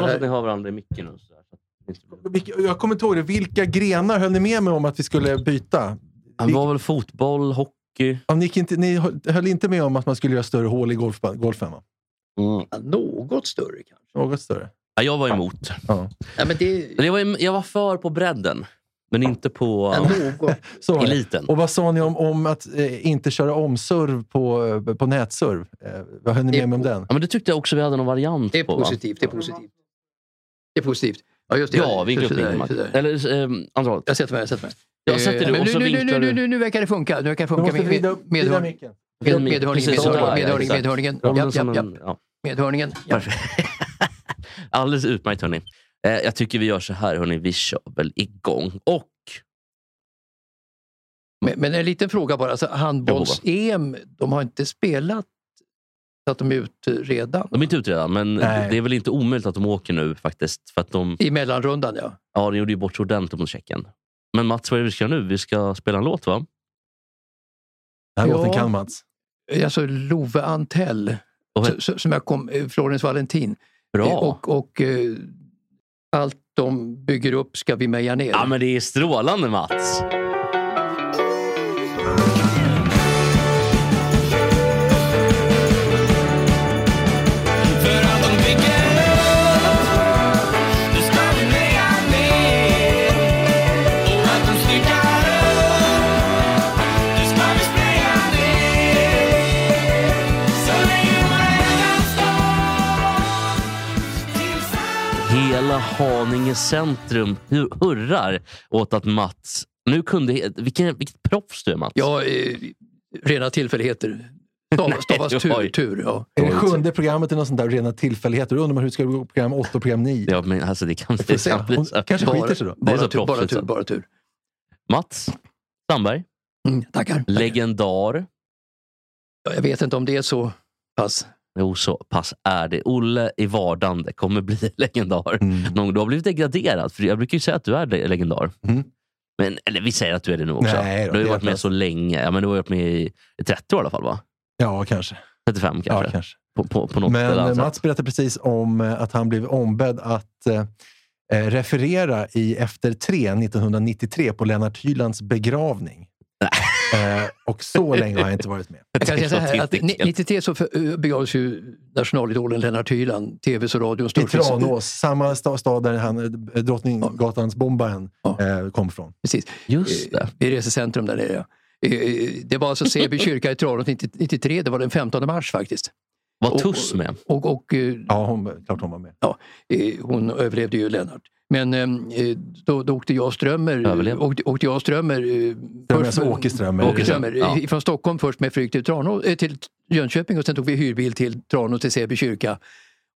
Hoppas att ni har varandra i micken nu. Så Vilka- Jag kommer inte ihåg det. Vilka grenar höll ni med mig om att vi skulle byta? Det var väl fotboll, hockey. Ja, ni, inte, ni höll- inte med om att man skulle göra större hål i golf, golfen? Va? Mm. Ja, Något större kanske. Något större? Ja, jag var emot. Ja. Ja, men det Jag var, jag var för på bredden, men inte på ja, eliten. Och vad sa ni om, om att eh, inte köra omserv på, eh, på nätserv? Eh, vad höll ni med mig om på- den? Ja, men det tyckte jag också vi hade någon variant Det är på. va? positivt. Det är positivt. Det är positivt. Ja, just det. Ja, vinkla upp sådär. Eller um, andra hållet. Jag sätter mig. Jag sätter mig. Jag sätter Eh, dig men och nu, så nu, nu, vinklar nu, du. nu, nu verkar det funka. Nu verkar det Du funka. Med, med, medhörning, micken. med, medhörningen, medhörningen, ja. Alldeles utmärkt hörni. Eh, jag tycker vi gör så här hörni, vi kör väl igång. Och Men, men en liten fråga bara. Alltså, Handbolls-EM, de har inte spelat att de är ute redan? de är inte ute redan, men Nej. det är väl inte omöjligt att de åker nu faktiskt. För att de, I mellanrundan, ja. ja, de gjorde ju bort sig ordentligt mot Tjeckien. Men Mats, vad är det vi ska göra nu? Vi ska spela en låt va? Den här Ja. låten kan Mats. Alltså Love Antell, Och, så- så- som jag kom, eh, Florence Valentin. bra. Eh, Och, och eh, allt de bygger upp ska vi meja ner. Ja men det är strålande Mats. Centrum hu- hurrar åt att Mats... Nu kunde... Vilken, vilket proffs du är Mats. Ja, eh, rena tillfälligheter. Stav- Stavas tur. tur ja. Är det sjunde programmet eller något sånt där rena tillfälligheter? Då undrar man hur det ska gå på program 8 och program 9. Ja, men alltså det kan, det kan bli Hon så. kanske Bara, skiter sig då. Det är så bara, tur, bara tur. Bara tur. Mats Sandberg, Mm, tackar. legendar. Ja, Jag vet inte om det är så pass. Jo, så pass är det. Olle i vardande kommer bli legendar. Mm. Du har blivit degraderad. För jag brukar ju säga att du är le- legendar. Mm. Men, eller vi säger att du är det nu också. Nej då, du har ju varit med så länge. Ja, men du har varit med i, i 30 år i alla fall va? Ja, kanske. 35 kanske? Ja, kanske. På, på, på något Men annat Mats sätt. berättade precis om eh, att han blev ombedd att eh, eh, referera i Efter tre 1993 på Lennart Hylands begravning. Eh, och så länge har jag inte varit med. Jag kan säga så här, att Det är ni- 93 så för- begavs ju nationalidolen Lennart Hyland, tvs och radions I storfis- Tranås, samma sta- stad där han, eh, Drottninggatans bombaren Ja. eh, kom ifrån. Precis. Just det. Eh, I resecentrum där nere. ja. Eh, Det var alltså Säby kyrka i Tranås 90 93, det var den 15 mars faktiskt. Var Och- Tuss med? Och, och eh, Ja, hon, klart hon var med. eh, hon överlevde ju Lennart. Men eh, då, då åkte jag och Strömmer, Överlevde. åkte, åkte jag och Strömmer, eh, Strömmer, alltså med- Åke Strömmer. Åke Strömmer Ja. eh, från Stockholm först med flyg till, Tranås, eh, till Jönköping och sen tog vi hyrbil till Tranås till Säby kyrka.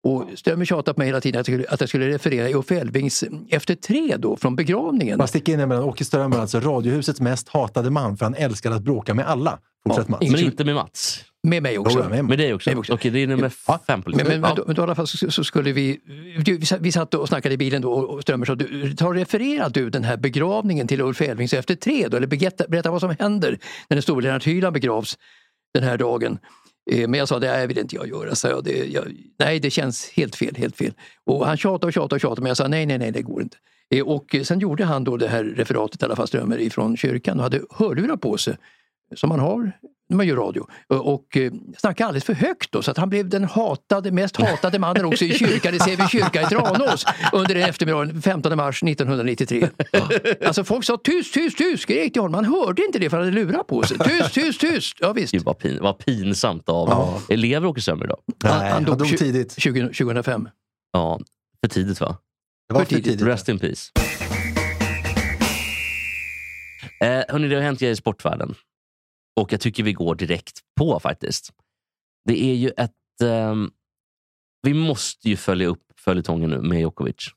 Och Strömmer tjatade på mig hela tiden att jag skulle, att jag skulle referera i Uffe Elvings Efter tre då, från begravningen. Man sticker in emellan. Åke Strömmer, alltså radiohusets mest hatade man, för han älskade att bråka med alla. Fortsätt Ja, Mats. Men inte med Mats? Med mig också. Jo, med- Med dig också? Också. Okej, det är nummer Ja. fem på Men, listan. men, men, Ja. då, men då i alla fall så, så skulle vi, vi, vi satt- och snackade i bilen då och Strömmer sa, du, ta referera du den här begravningen till Ulf Elvings efter tre då, eller berätta, berätta vad som händer när den store Lennart Hyland begravs den här dagen. Eh, men jag sa, det här vill inte jag göra. Så jag, det, jag, nej, det känns helt fel, helt fel. Och han tjatade och tjatade och tjatade men jag sa, nej, nej, nej, det går inte. Eh, och sen gjorde han då det här referatet i alla fall, Strömmer, ifrån kyrkan och hade hörlurar på sig som man har när man gör radio. Och, och eh, snackade alldeles för högt då så att han blev den hatade, mest hatade mannen också i kyrkan i Säby kyrka i Tranås under den eftermiddagen 15 mars 1993. Alltså folk sa tyst, tyst, tyst, skrek till honom. Han hörde inte det för han hade lurat på sig. Tyst, tyst, tyst! Ja, visst. Gud vad, pin, vad pinsamt av elever Åke Strömmer idag. Nej, han, dog tju- tidigt. 20, 2005. Ja, för tidigt va? Det var för för tidigt. tidigt. Rest in peace. Eh, hörni, det har hänt grejer i sportvärlden. Och jag tycker vi går direkt på faktiskt. Det är ju ett... ehm, vi måste ju följa upp följetongen nu med Djokovic.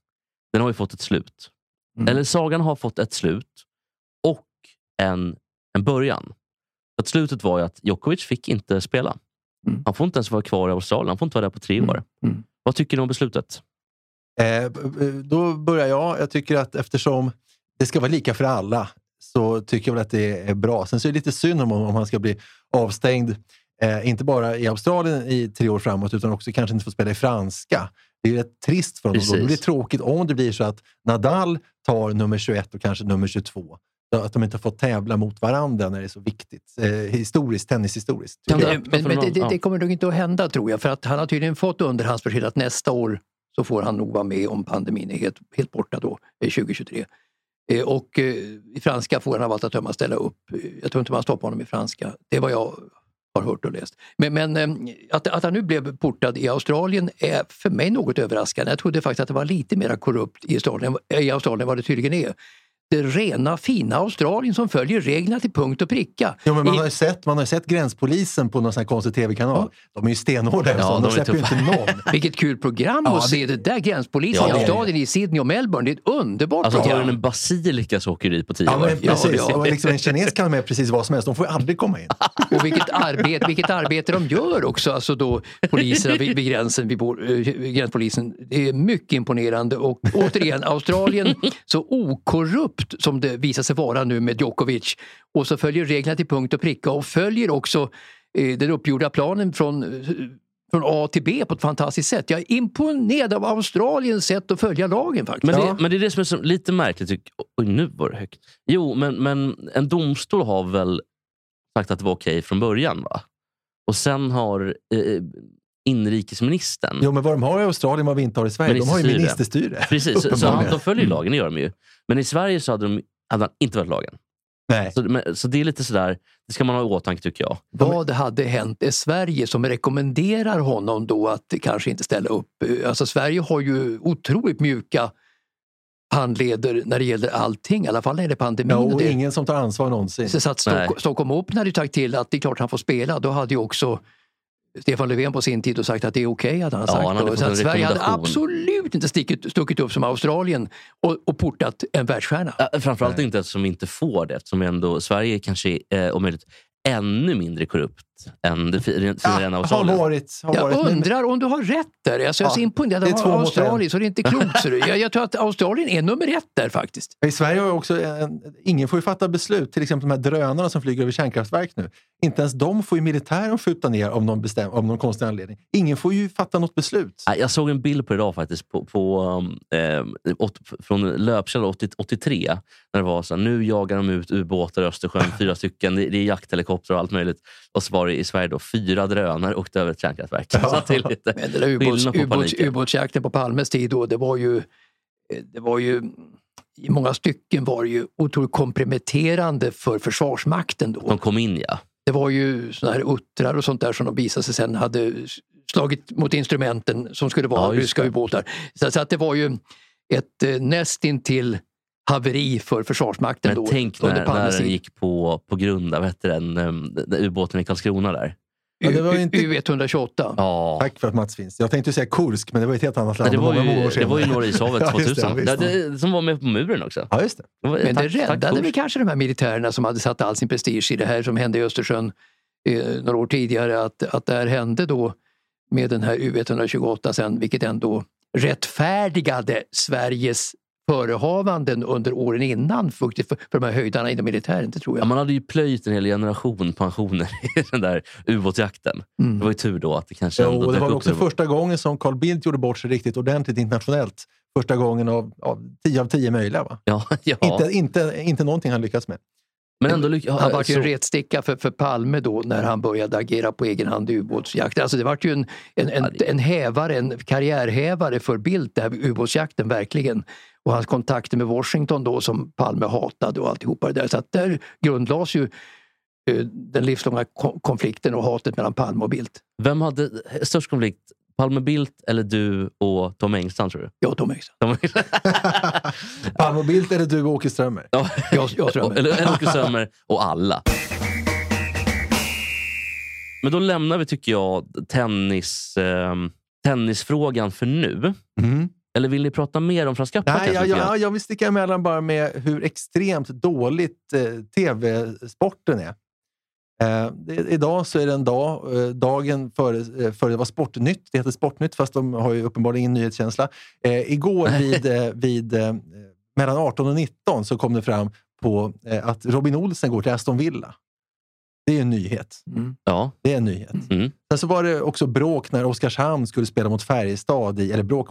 Den har ju fått ett slut. Mm. Eller sagan har fått ett slut och en, en början. Att slutet var ju att Djokovic fick inte spela. Mm. Han får inte ens vara kvar i Australien. Han får inte vara där på tre år. Mm. Vad tycker ni om beslutet? Eh, då börjar jag. Jag tycker att eftersom det ska vara lika för alla så tycker jag väl att det är bra. Sen så är det lite synd om, om han ska bli avstängd, eh, inte bara i Australien i tre år framåt, utan också kanske inte få spela i franska. Det är rätt trist för honom. Precis. Det blir tråkigt om det blir så att Nadal tar nummer 21 och kanske nummer 22. Så Att de inte får tävla mot varandra när det är så viktigt. Eh, historiskt, tennishistoriskt. Jag. Men, men, men det, det, Ja. det kommer nog inte att hända tror jag. För att han har tydligen fått underhandsbesked att nästa år så får han nog vara med om pandemin är helt, helt borta då, eh, 2023. Eh, och eh, i franska får han av allt att döma ställa upp. Jag tror inte man stoppar honom i franska. Det är vad jag har hört och läst. Men, men eh, att, att han nu blev portad i Australien är för mig något överraskande. Jag trodde faktiskt att det var lite mer korrupt i Australien, i Australien än vad det tydligen är. Det rena fina Australien som följer reglerna till punkt och pricka. Jo, men man, I- har ju sett, man har ju sett gränspolisen på någon sån här konstig tv-kanal. De är ju stenhårda. Ja, Ja, de, släpper ju inte någon. Vilket kul program Ja, att det- se det där gränspolisen Ja, i. Australien, i Sydney och Melbourne. Det är ett underbart Alltså, har program. du en basilikas åker dit på tio Ja, men precis. ja. Liksom en kines kan med precis vad som helst. De får ju aldrig komma in. Och vilket arbete, vilket arbete de gör också, alltså då poliserna vid, vid gränsen, vid eh, gränspolisen. Det är mycket imponerande och återigen Australien så okorrupt som det visar sig vara nu med Djokovic och så följer reglerna till punkt och pricka och följer också eh, den uppgjorda planen från eh, från A till B på ett fantastiskt sätt. Jag är imponerad av Australiens sätt att följa lagen faktiskt. Men det, Ja. men det är det som är så, lite märkligt. tycker- Oj, nu var det högt. Jo, men, men en domstol har väl sagt att det var okej från början? va? Och sen har eh, inrikesministern... Jo, men vad de har i Australien vad vi inte har i Sverige. De har ju Ministerstyre. Precis, så, så han, de följer ju lagen, det gör de ju. Men i Sverige så hade, de, hade han inte följt lagen. Nej. Så, men, så det är lite sådär, det ska man ha i åtanke tycker jag. Vad hade hänt i Sverige som rekommenderar honom då att kanske inte ställa upp? Alltså Sverige har ju otroligt mjuka handleder när det gäller allting, i alla fall när det pandemin. Ja, och och det. ingen som tar ansvar någonsin. Så att. Stock, Stockholm Open hade ju sagt till att det är klart han får spela. Då hade ju också Stefan Löfven på sin tid och sagt att det är okej att han har Ja, sagt han hade Så att Sverige hade absolut inte stickit, stuckit upp som Australien och, och portat en världsstjärna. Äh, Framförallt inte eftersom vi inte får det. Eftersom ändå, Sverige kanske är eh, om möjligt ännu mindre korrupt än det fi- rent- fina Ja, har Australien. varit. Har Jag varit men- undrar om du har rätt där. Alltså, jag är så Ja, imponerad det är av Australien en. så det är inte klokt. du. Jag, jag tror att Australien är nummer ett där faktiskt. I Sverige har också en, ingen får ju fatta beslut. Till exempel de här drönarna som flyger över kärnkraftverk nu. Inte ens de får ju militären skjuta ner av någon, bestäm, av någon konstig anledning. Ingen får ju fatta något beslut. Jag såg en bild på det idag faktiskt på, på, um, eh, åt, från löpkälla 80, 83. När det var så här, nu jagar de ut ubåtar i Östersjön, fyra stycken. Det, det är jakthelikoptrar och allt möjligt. Och så var det i Sverige då fyra drönare åkte över ett kärnkraftverk. Så det är lite Men den där ubåtsjakten på Palmes tid då, det var ju, eh, det var ju i många stycken var det ju otroligt komprometterande för Försvarsmakten då. De kom in ja. Det var ju såna här uttrar och sånt där som de visade sig sen hade slagit mot instrumenten som skulle Ja, vara just ryska det. ubåtar. Så, så att det var ju ett eh, nästintill haveri för Försvarsmakten Men då tänk under när, när tid. gick på, på grund av den, den ubåten i Karlskrona där. Ja, det var inte- U128. Ja. Tack för att Mats finns. Jag tänkte säga Kursk, men det var ett helt annat land. Nej, det, var många, många år ju, det var ju Norra ishavet Ja, just det, 2000. ja, Ja, visst. det, som var med på muren också. Ja, just det. Det var, Men tack- det räddade väl kanske de här militärerna som hade satt all sin prestige i det här som hände i Östersjön eh, några år tidigare. Att, att det här hände då med den här U128 sen, vilket ändå rättfärdigade Sveriges förehavanden under åren innan för, för, för de här höjdarna inom militären, det tror Ja, jag. man hade ju plöjt en hel generation pensioner i den där ubåtsjakten. Mm. Det var ju tur då att det kanske Ja, ändå och det var också första gången som Carl Bildt gjorde bort sig riktigt ordentligt internationellt. Första gången av, av 10 av 10 möjliga. Va? Ja, ja. Inte, inte, inte någonting han lyckats med. men ändå lyck- ja, Han var ju en retsticka för, för Palme då när han började agera på egen hand i ubåtsjakt. Alltså det var ju en, en, en, Ja, en hävare, en karriärhävare för Bildt, det här ubåtsjakten verkligen. Och hans kontakter med Washington då som Palme hatade och alltihopa det där. Så att där grundlades ju eh, den livslånga ko- konflikten och hatet mellan Palme och Bildt. Vem hade störst konflikt? Palme Bildt eller du och Tom Engstrand tror du? Ja, Tom Engstrand. Tom Palme och Bildt eller du och Åke Strömmer? ja. Jag, jag tror eller eller Åke Strömmer och alla. Men då lämnar vi, tycker jag, tennis, eh, tennisfrågan för nu. Mm. Eller vill ni prata mer om Franska öppna? Nej, jag, jag, jag vill sticka emellan bara med hur extremt dåligt eh, tv-sporten är. Eh, det, idag så är det en dag, eh, dagen före, eh, före det var Sportnytt. Det heter Sportnytt fast de har ju uppenbarligen ingen nyhetskänsla. Eh, igår vid, eh, vid mellan 18 och 19 så kom det fram på att Robin Olsen går till Aston Villa. Det är en nyhet. Ja. Det är en nyhet. Mm. Sen så var det också bråk när Oskarshamn skulle spela mot Färjestad i, eller bråk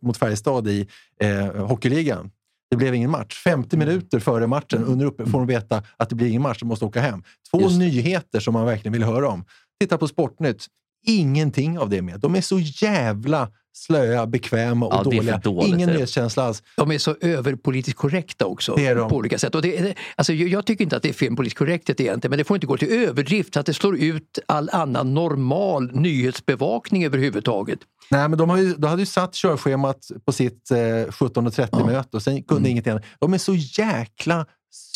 mot- Färjestad i eh, hockeyligan. Det blev ingen match. 50 Mm. minuter före matchen, under uppe, får de veta att det blir ingen match, de måste åka hem. Två Just nyheter som man verkligen vill höra om. Titta på Sportnytt. Ingenting av det med. De är så jävla slöa, bekväma och Ja, dåliga. dåligt, Ingen nyhetskänsla alls. De är så överpolitiskt korrekta också Det är de. på olika sätt. Och det, alltså, jag tycker inte att det är fel politiskt korrekthet egentligen, men det får inte gå till överdrift så att det slår ut all annan normal nyhetsbevakning överhuvudtaget. Nej, men de, har ju, de hade ju satt körschemat på sitt eh, 17.30-möte och sen kunde Mm. inget annat. De är så jäkla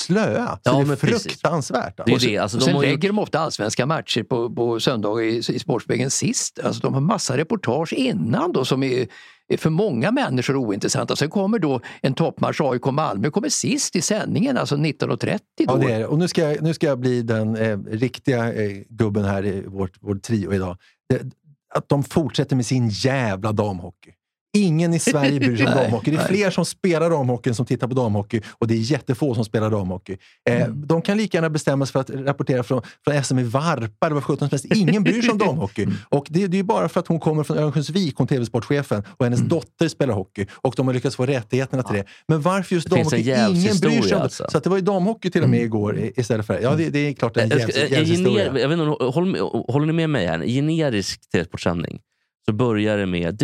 slöa. Så Ja, det är men fruktansvärt. Det är alltså. det. Alltså, de sen har ju lägger de ofta allsvenska matcher på, på söndagar i, i Sportspegeln sist. Alltså, de har massa reportage innan då som är, är för många människor ointressanta. Sen kommer då en toppmatch, AIK-Malmö, kommer sist i sändningen, alltså 19.30. Då. Ja, det är det. Och nu ska jag, nu ska jag bli den eh, riktiga eh, gubben här i vårt, vår trio idag. Det, att de fortsätter med sin jävla damhockey. Ingen i Sverige bryr sig om damhockey. Det är fler som spelar damhockey än som tittar på damhockey och det är jättefå som spelar damhockey. Eh, Mm. De kan lika gärna bestämma sig för att rapportera från, från SM i Varpa eller vad sjutton som helst. Ingen bryr sig om damhockey. Mm. Och det, det är bara för att hon kommer från Örnsköldsvik, hon tv-sportchefen, och Mm. hennes dotter spelar hockey och de har lyckats få rättigheterna till det. Men varför just damhockey? Ingen bryr sig om det. alltså. Så det var ju damhockey till och med igår i- istället för... Ja, det, det är klart en jävs- ska- jag, jag, jävshistoria. gener, jag vet inte, om- håll, med- håller ni med mig här? Generisk telesportsändning så börjar det med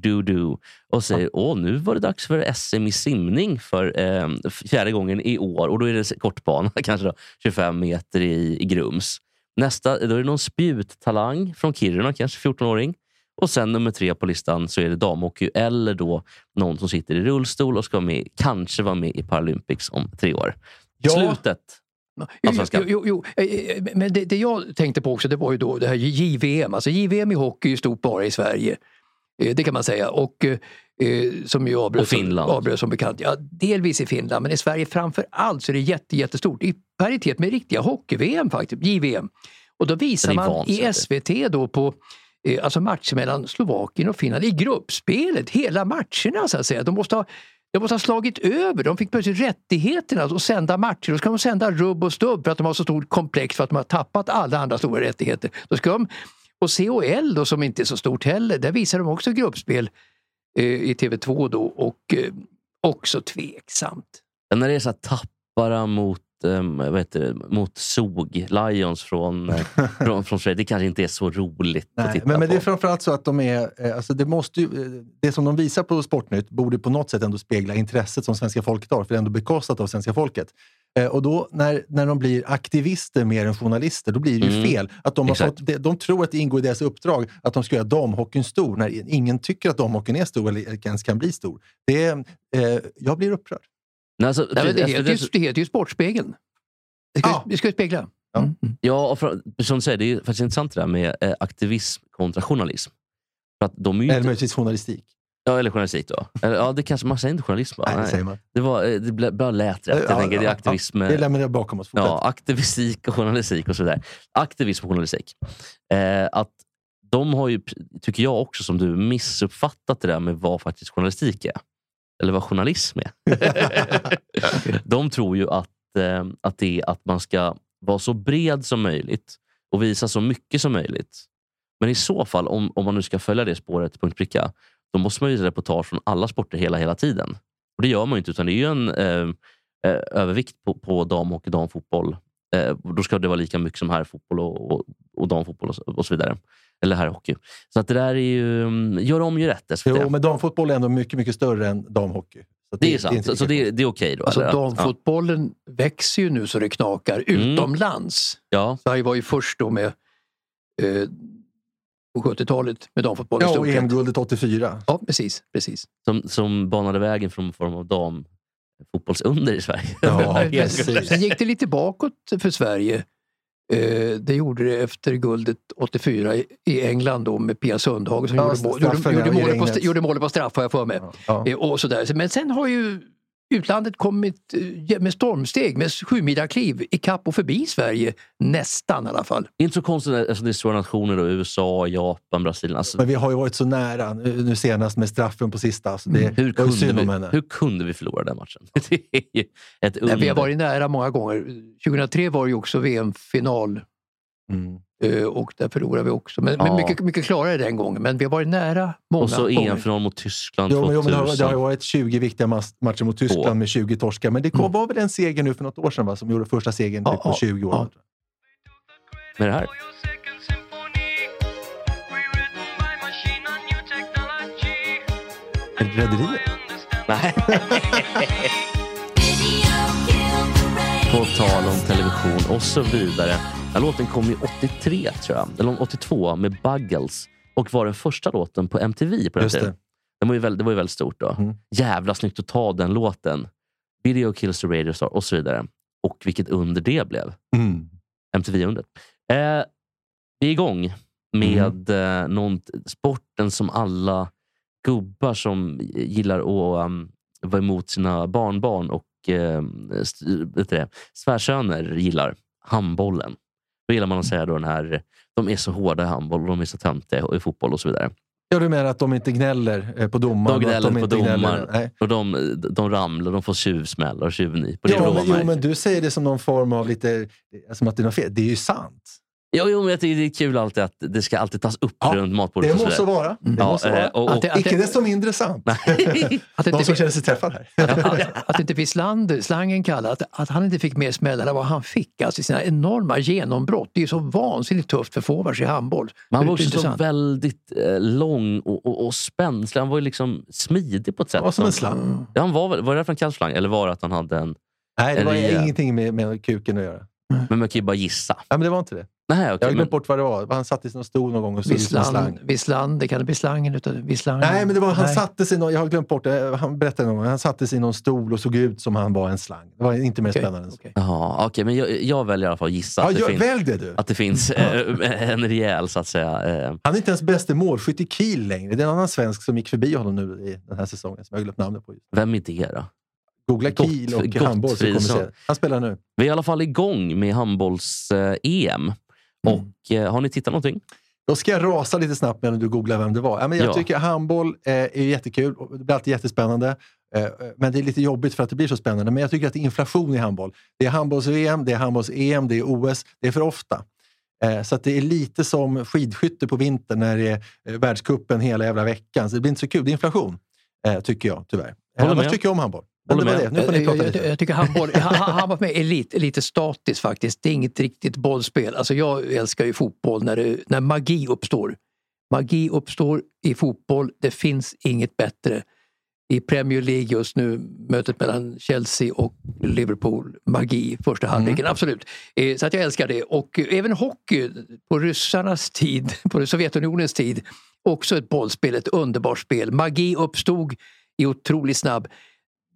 du-du och säger åh, nu var det dags för SM i simning för eh, fjärde gången i år. Och Då är det kortbana, kanske då, 25 meter i, i Grums. Nästa, då är det någon spjuttalang från Kiruna, kanske 14-åring. Och sen nummer tre på listan så är det damhockey eller då någon som sitter i rullstol och ska med, kanske vara med i Paralympics om tre år. Ja. Slutet Allsvenskan. jo, jo, jo, eh, men det, det jag tänkte på också det var ju då det här JVM. Alltså JVM i hockey är ju stort bara i Sverige. Eh, Det kan man säga. Och eh, eh, som ju avbröt, Och Finland. avbröt som bekant. Ja, delvis i Finland, men i Sverige framför allt så är det jätte, jättestort. I paritet med riktiga hockey-VM faktiskt, JVM. Och då visar man i. SVT då på eh, alltså matcher mellan Slovakien och Finland i gruppspelet, hela matcherna så att säga. De måste ha de måste ha slagit över. De fick plötsligt rättigheterna att sända matcher. Då ska de sända rubb och stubb för att de har så stort komplex för att de har tappat alla andra stora rättigheter. Då ska de, och COL då, som inte är så stort heller, där visar de också gruppspel eh, i TV2 då och eh, också tveksamt. När det är så här tappara mot, um, vad heter det, mot SOG, Lions från, eh, från, från Sverige, det kanske inte är så roligt att Nej, titta men, men på. det är framförallt så att de är... eh, Alltså det, måste ju, det som de visar på Sportnytt borde på något sätt ändå spegla intresset som svenska folket har, för det är ändå bekostat av svenska folket. Och då när, när de blir aktivister mer än journalister, då blir det ju Mm, fel. Att de, har exakt. fått, de, tror att det ingår i deras uppdrag att de ska göra damhockeyn stor, när ingen tycker att damhockeyn är stor eller ens kan bli stor. Det, eh, jag blir upprörd. Nej, alltså, Nej, men det, precis, heter ju, det heter ju Sportspegeln. Det ska, Ja. det ska ju spegla. Ja. Mm. Ja, och för, som du säger, det är faktiskt intressant det där med eh, aktivism kontra journalism. För att de är ju Eller inte, möjligtvis journalistik. ja, eller journalistik då. Eller, ja, det kanske, man säger inte journalism va? Nej, det säger man. Det, var, eh, det bara lät rätt. Ja, tänker, det är ja, aktivism. Ja, eh, det lämnar jag bakom oss. Fortsätt. Ja, aktivistik och journalistik och sådär. Aktivism och journalistik. Eh, att de har ju, tycker jag också som du, missuppfattat det där med vad faktiskt journalistik är. Eller vad journalism är. de tror ju att, eh, att det är att man ska vara så bred som möjligt och visa så mycket som möjligt. Men i så fall, om, om man nu ska följa det spåret punkt pricka, då måste man visa reportage från alla sporter hela, hela tiden. Och Det gör man ju inte, utan det är ju en eh, eh, övervikt på, på damhockey, damfotboll. Eh, då ska det vara lika mycket som herrfotboll och, och, och damfotboll och, och så vidare. Eller herrhockey. Så att det där är ju... mm, Gör om, gör rätt SVT. Jo, men damfotboll är ändå mycket, mycket större än damhockey. Så att det är sant. inte så, så lika det, det är okej då? Alltså eller? damfotbollen växer ju nu så det knakar Mm. utomlands. Ja. Sverige var ju först då med eh, på 70-talet med damfotboll Ja, och. EM-guldet 84. Ja, precis. precis. Som, som banade vägen för någon form av damfotbollsunder i Sverige. Ja, precis. Sen gick det lite bakåt för Sverige Eh, det gjorde det efter guldet 84 i- i England då med Pia Sundhage som Ja, gjorde, mål, gjorde, gjorde, målet på, gjorde målet på straff har jag för mig. Ja. Eh, och sådär. Men sen har ju utlandet kommit eh, med stormsteg, med sjumilakliv i kapp och förbi Sverige. Nästan i alla fall. Inte så konstigt, alltså det är stora nationer då, USA, Japan, Brasilien. Alltså, Men vi har ju varit så nära nu nu senast med straffen på sista. Alltså det hur, ju synd kunde vi, hur kunde vi förlora den matchen? Det är ju ett under. Nej, vi har varit nära många gånger. 2003 var det ju också VM-final Mm. Eh, och där förlorade vi också. Men, Ja. men mycket, mycket klarare den gången. Men vi har varit nära många Och så. EM-final mot Tyskland Jo, jo, 2000. men det, har, det har varit 20 viktiga matcher mot Tyskland Två. med 20 torskar. Men det kom, Mm. var väl en seger nu för något år sedan va? som gjorde första segern Ja, typ på ja, 20 år. ja. Med det här. Rederiet? Nej. På tal om television och så vidare. Den här låten kom ju 83 tror jag, eller 82 med Buggles och var den första låten på MTV på den Just tiden. det. Den var ju väldigt, det var ju väldigt stort då. Mm. Jävla snyggt att ta den låten. Video kills the radio star och så vidare. Och vilket under det blev. Mm. MTV-undret. Eh, vi är igång med eh, någon, sporten som alla gubbar som gillar att um, vara emot sina barnbarn och eh, vet det, svärsöner gillar. Handbollen. Då gillar man att säga då den här, de är så hårda i handboll de är så töntiga i fotboll och så vidare. Ja, du menar att de inte gnäller eh, på domaren? De gnäller på inte gnäller- domaren. Och de, de ramlar, de får tjuvsmällar och tjuvnyp. Ja, men, jo, men du säger det som någon form av lite... Som att det är något fel. Det är ju sant. Jo, jo, men jag tycker det är kul alltid att det ska alltid tas upp Ja, runt matbordet. Det och så vara. Det Ja, måste eh, vara. och- och- Att det- att Icke det- desto mindre sant. Att det Någon inte som känner sig träffad här. att inte Wislander, slangen kallar, att, att han inte fick mer smällar än vad han fick. Alltså sina enorma genombrott. Det är ju så vansinnigt tufft för forwards i handboll. Han var Det också så väldigt eh, lång och, och, och spänslig. Han var ju liksom smidig på ett sätt. Han var som en slang. Ja, han var, var det därför han kallades slang? Eller var det att han hade en... Nej, det var Eller- ingenting med, med kuken att göra. Men man kan ju bara gissa. Nej, men det var inte det. Nej, Jag okej. har glömt bort vad det var. Han satt i sin stol någon gång och såg ut som en slang. Visland, Vislander, kan det bli slangen utav Vislangen? Nej, men det var, han Nej. satte sig, i någon- jag har glömt bort det, han berättade någon gång, han satte sig i någon stol och såg ut som han var en slang. Det var inte mer Okej, spännande än så. okej. Jaha, okej, men jag, jag väljer i alla fall att gissa Ja, att, det gör, finns, välj det du! att det finns eh, en rejäl, så att säga... Eh, Han är inte ens bäste målskytt i Kiel längre. Det är en annan svensk som gick förbi honom nu i den här säsongen som jag har glömt namnet på. vem är det då? Googla Gott- Kiel och handboll så kommer se. Han spelar nu. Vi är i alla fall igång med handbolls-EM. Och eh, Har ni tittat någonting? Då ska jag rasa lite snabbt medan du googlar vem det var. Ja, men jag Ja. tycker handboll eh, är jättekul. Det blir alltid jättespännande. Eh, men det är lite jobbigt för att det blir så spännande. Men jag tycker att det är inflation i handboll. Det är handbolls-VM, det är handbolls-EM, det är OS. Det är för ofta. Eh, Så det är lite som skidskytte på vintern när det är eh, världscupen hela jävla veckan. Så det blir inte så kul. Det är inflation, eh, tycker jag tyvärr. Eh, Annars tycker jag om handboll. Håller med. det. Nu får ni Jag, prata jag, lite. jag, jag tycker handboll, han, han var med är lite, lite statiskt faktiskt. Det är inget riktigt bollspel. Alltså jag älskar ju fotboll när, det, när magi uppstår. Magi uppstår i fotboll. Det finns inget bättre. I Premier League just nu, mötet mellan Chelsea och Liverpool. Magi första halvleken, absolut. Eh, Så att jag älskar det. Och även hockey på ryssarnas tid, på Sovjetunionens tid. Också ett bollspel, ett underbart spel. Magi uppstod är otroligt snabb.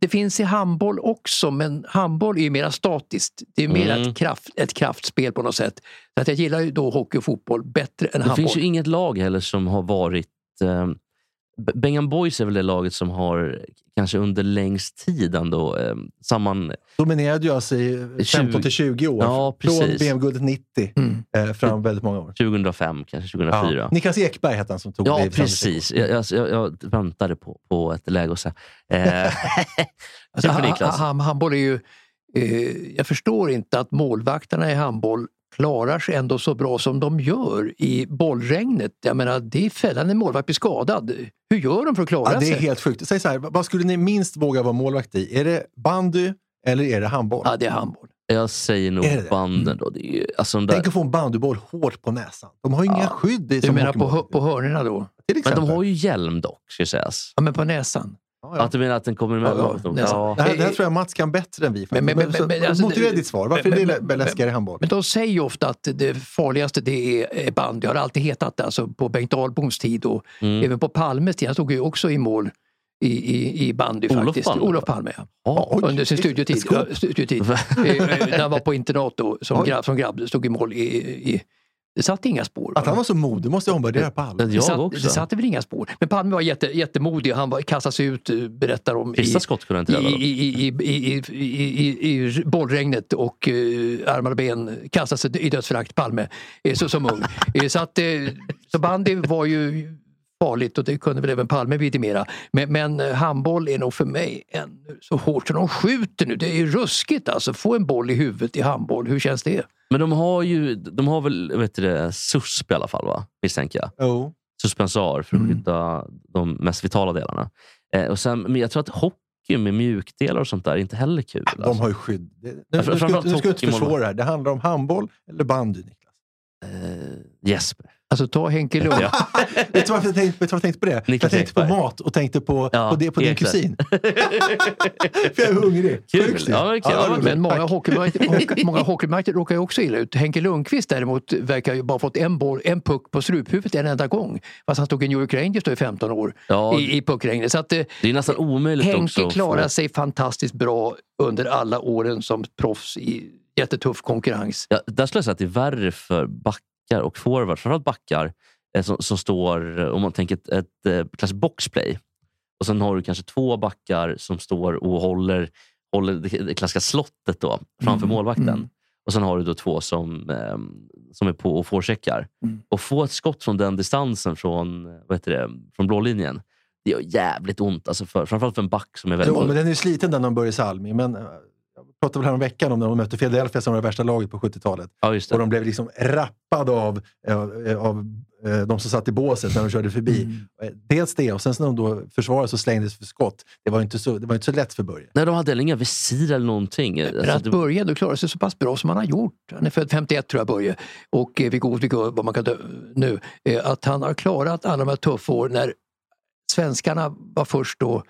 Det finns i handboll också, men handboll är ju mer statiskt. Det är mer Mm. ett, kraft, ett kraftspel på något sätt. Så att jag gillar ju då hockey och fotboll bättre än Det handboll. finns ju inget lag heller som har varit... Eh, Bengan Boys är väl det laget som har kanske under längst tid ändå eh, samman... Dominerade ju alltså i 15 till 20 år. Ja, Från. VM-guldet 90 Mm. eh, fram väldigt många år. 2005, kanske 2004. Ja. Niklas Ekberg hette han som tog det. Ja, precis. Jag, jag, jag, jag väntade på, på ett läge att säga. Eh, Alltså, kul för ha- Niklas. ha- handboll är ju... Eh, jag förstår inte att målvakterna i handboll klarar sig ändå så bra som de gör i bollregnet. Jag menar, det är fällan när målvakt blir skadad. Hur gör de för att klara Ja, det är sig? helt sjukt. Säg så här, vad skulle ni minst våga vara målvakt i? Är det bandy eller är det handboll? Ja, det är handboll. Jag säger nog Är det det? banden då. Det är ju, alltså där, Tänk att få en bandyboll hårt på näsan. De har ju inga Ja. skydd i Du menar på, på hörnorna då? Men de har ju hjälm dock, ska sägas. Ja, men på näsan. Ja, ja. Att du menar att den kommer med? Ja, ja, Det, här, det här tror jag Mats kan bättre än vi. Men- men- Men, men- men- alltså, motivera det- ditt svar. Varför men- är det men- läskigare i handboll? Men de säger ju ofta att det farligaste det är är bandy. Har alltid hetat det, alltså på Bengt Ahlboms tid och Mm. även på Palmes tid. Han stod ju också i mål i, i, i bandy Olof faktiskt. Palme? Olof Palme. Ja. Ja, oj, Under sin studietid. Ja, studietid. Eh, eh, När han var på internat då, som, grabb, som grabb, stod i mål i, i det satt inga spår. Att han var så modig måste jag omvärdera. Men det, jag satt, också. det satte väl inga spår. Men Palme var jätte, jättemodig. Han var, kastade sig ut, eh, berättar om, i, Vissa skott kunde inte i, i, i, i, i, i, i bollregnet och uh, armar och ben kastade sig i dödsförakt, Palme, eh, så, som ung. Eh, så, att, eh, så bandy var ju farligt och det kunde väl även Palme vidimera. Men, men handboll är nog för mig ännu så hårt så de skjuter nu. Det är ruskigt alltså. Få en boll i huvudet i handboll, hur känns det? Men de har ju de har väl vet du SUSP i alla fall, va? misstänker jag. Jo. Suspensar för att Mm. skydda de mest vitala delarna. Eh, och sen, men jag tror att hockey med mjukdelar och sånt där är inte heller kul. De alltså. har ju skydd. Det, nu, Ja, nu, för- nu ska du inte försvåra det här. Det handlar om handboll eller bandy, Niklas. eh, Jesper. Alltså ta Henke Lund. Ja. vet, du varför jag tänkte, vet du varför jag tänkte på det? Niklas jag tänkte på mat och tänkte på, Ja, på, det, på din Ekberg. kusin. För jag är hungrig. Kul. Ja. Ja. Men många hockeymatcher hockey, många hockeymatcher råkar ju också illa ut. Henke Lundqvist däremot verkar ju bara fått en, boll, en puck på struphuvudet en enda gång. Fast han stod i New York Rangers då i 15 år Ja, i, i puckregnet. Så att, eh, det är nästan omöjligt också. Henke att klarar få- sig fantastiskt bra under alla åren som proffs i jättetuff konkurrens. Ja, där skulle jag säga att det är värre för backar och forwards, framförallt backar, eh, som, som står, om man tänker ett, ett eh, klassiskt boxplay. Och sen har du kanske två backar som står och håller, håller det, klassiska slottet då, framför Mm, målvakten. mm. Och sen har du då två som, eh, som är på och forecheckar. Mm. Och få ett skott från den distansen från, vad heter det, från blålinjen, det gör jävligt ont. Alltså för, framförallt för en back som är väldigt... Jo, men den är sliten den om Börje Salming. Men eh, pratade väl här om när de mötte Philadelphia som var det värsta laget på 70-talet. ja, just det. Och de blev liksom rappade av, eh, av eh, de som satt i båset när de körde förbi. Mm. Eh, Dels det och sen när de då försvarade så slängdes för skott. Det var ju inte så, det var inte så lätt för Börje. Nej, de hade heller inga visir eller någonting. Men Alltså, att det- Börje ändå klarar sig så pass bra som han har gjort. Han är född 51 tror jag Börje. Och eh, vilka, vilka, vad man kan dö, nu. Eh, att han har klarat alla de här tuffa år när svenskarna var först då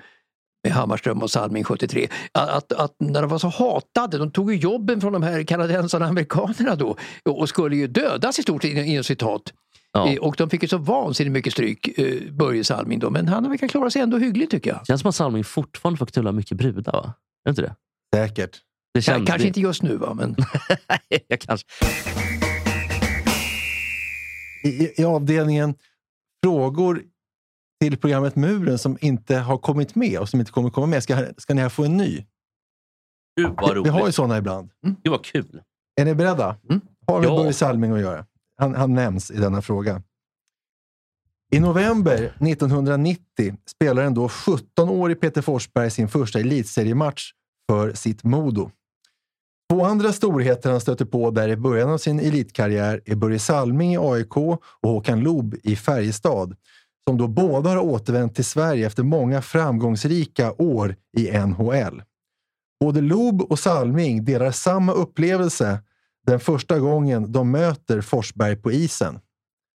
med Hammarström och Salming 73. Att, att, att när de var så hatade, de tog ju jobben från de här kanadensarna och amerikanerna då och skulle ju dödas i stort sett inom citat. ja. Eh, Och de fick ju så vansinnigt mycket stryk, eh, Börje Salming då. Men han verkar klara sig ändå hyggligt tycker jag. känns som att Salming fortfarande får knulla mycket brudar, va? Är det inte det? Säkert. det känns, Kanske det, inte just nu va, men jag kanske. I, I avdelningen frågor till programmet Muren som inte har kommit med och som inte kommer komma med. Ska, ska ni här få en ny? Gud vad Vi roligt. har ju sådana ibland. Gud vad kul. Är ni beredda? Mm. Har med Ja. Börje Salming att göra. Han, han nämns i denna fråga. I november 1990 spelar en då 17-årig Peter Forsberg sin första elitseriematch för sitt Modo. Två andra storheter han stöter på där i början av sin elitkarriär är Börje Salming i AIK och Håkan Loob i Färjestad, som då båda har återvänt till Sverige efter många framgångsrika år i NHL. Både Loob och Salming delar samma upplevelse den första gången de möter Forsberg på isen.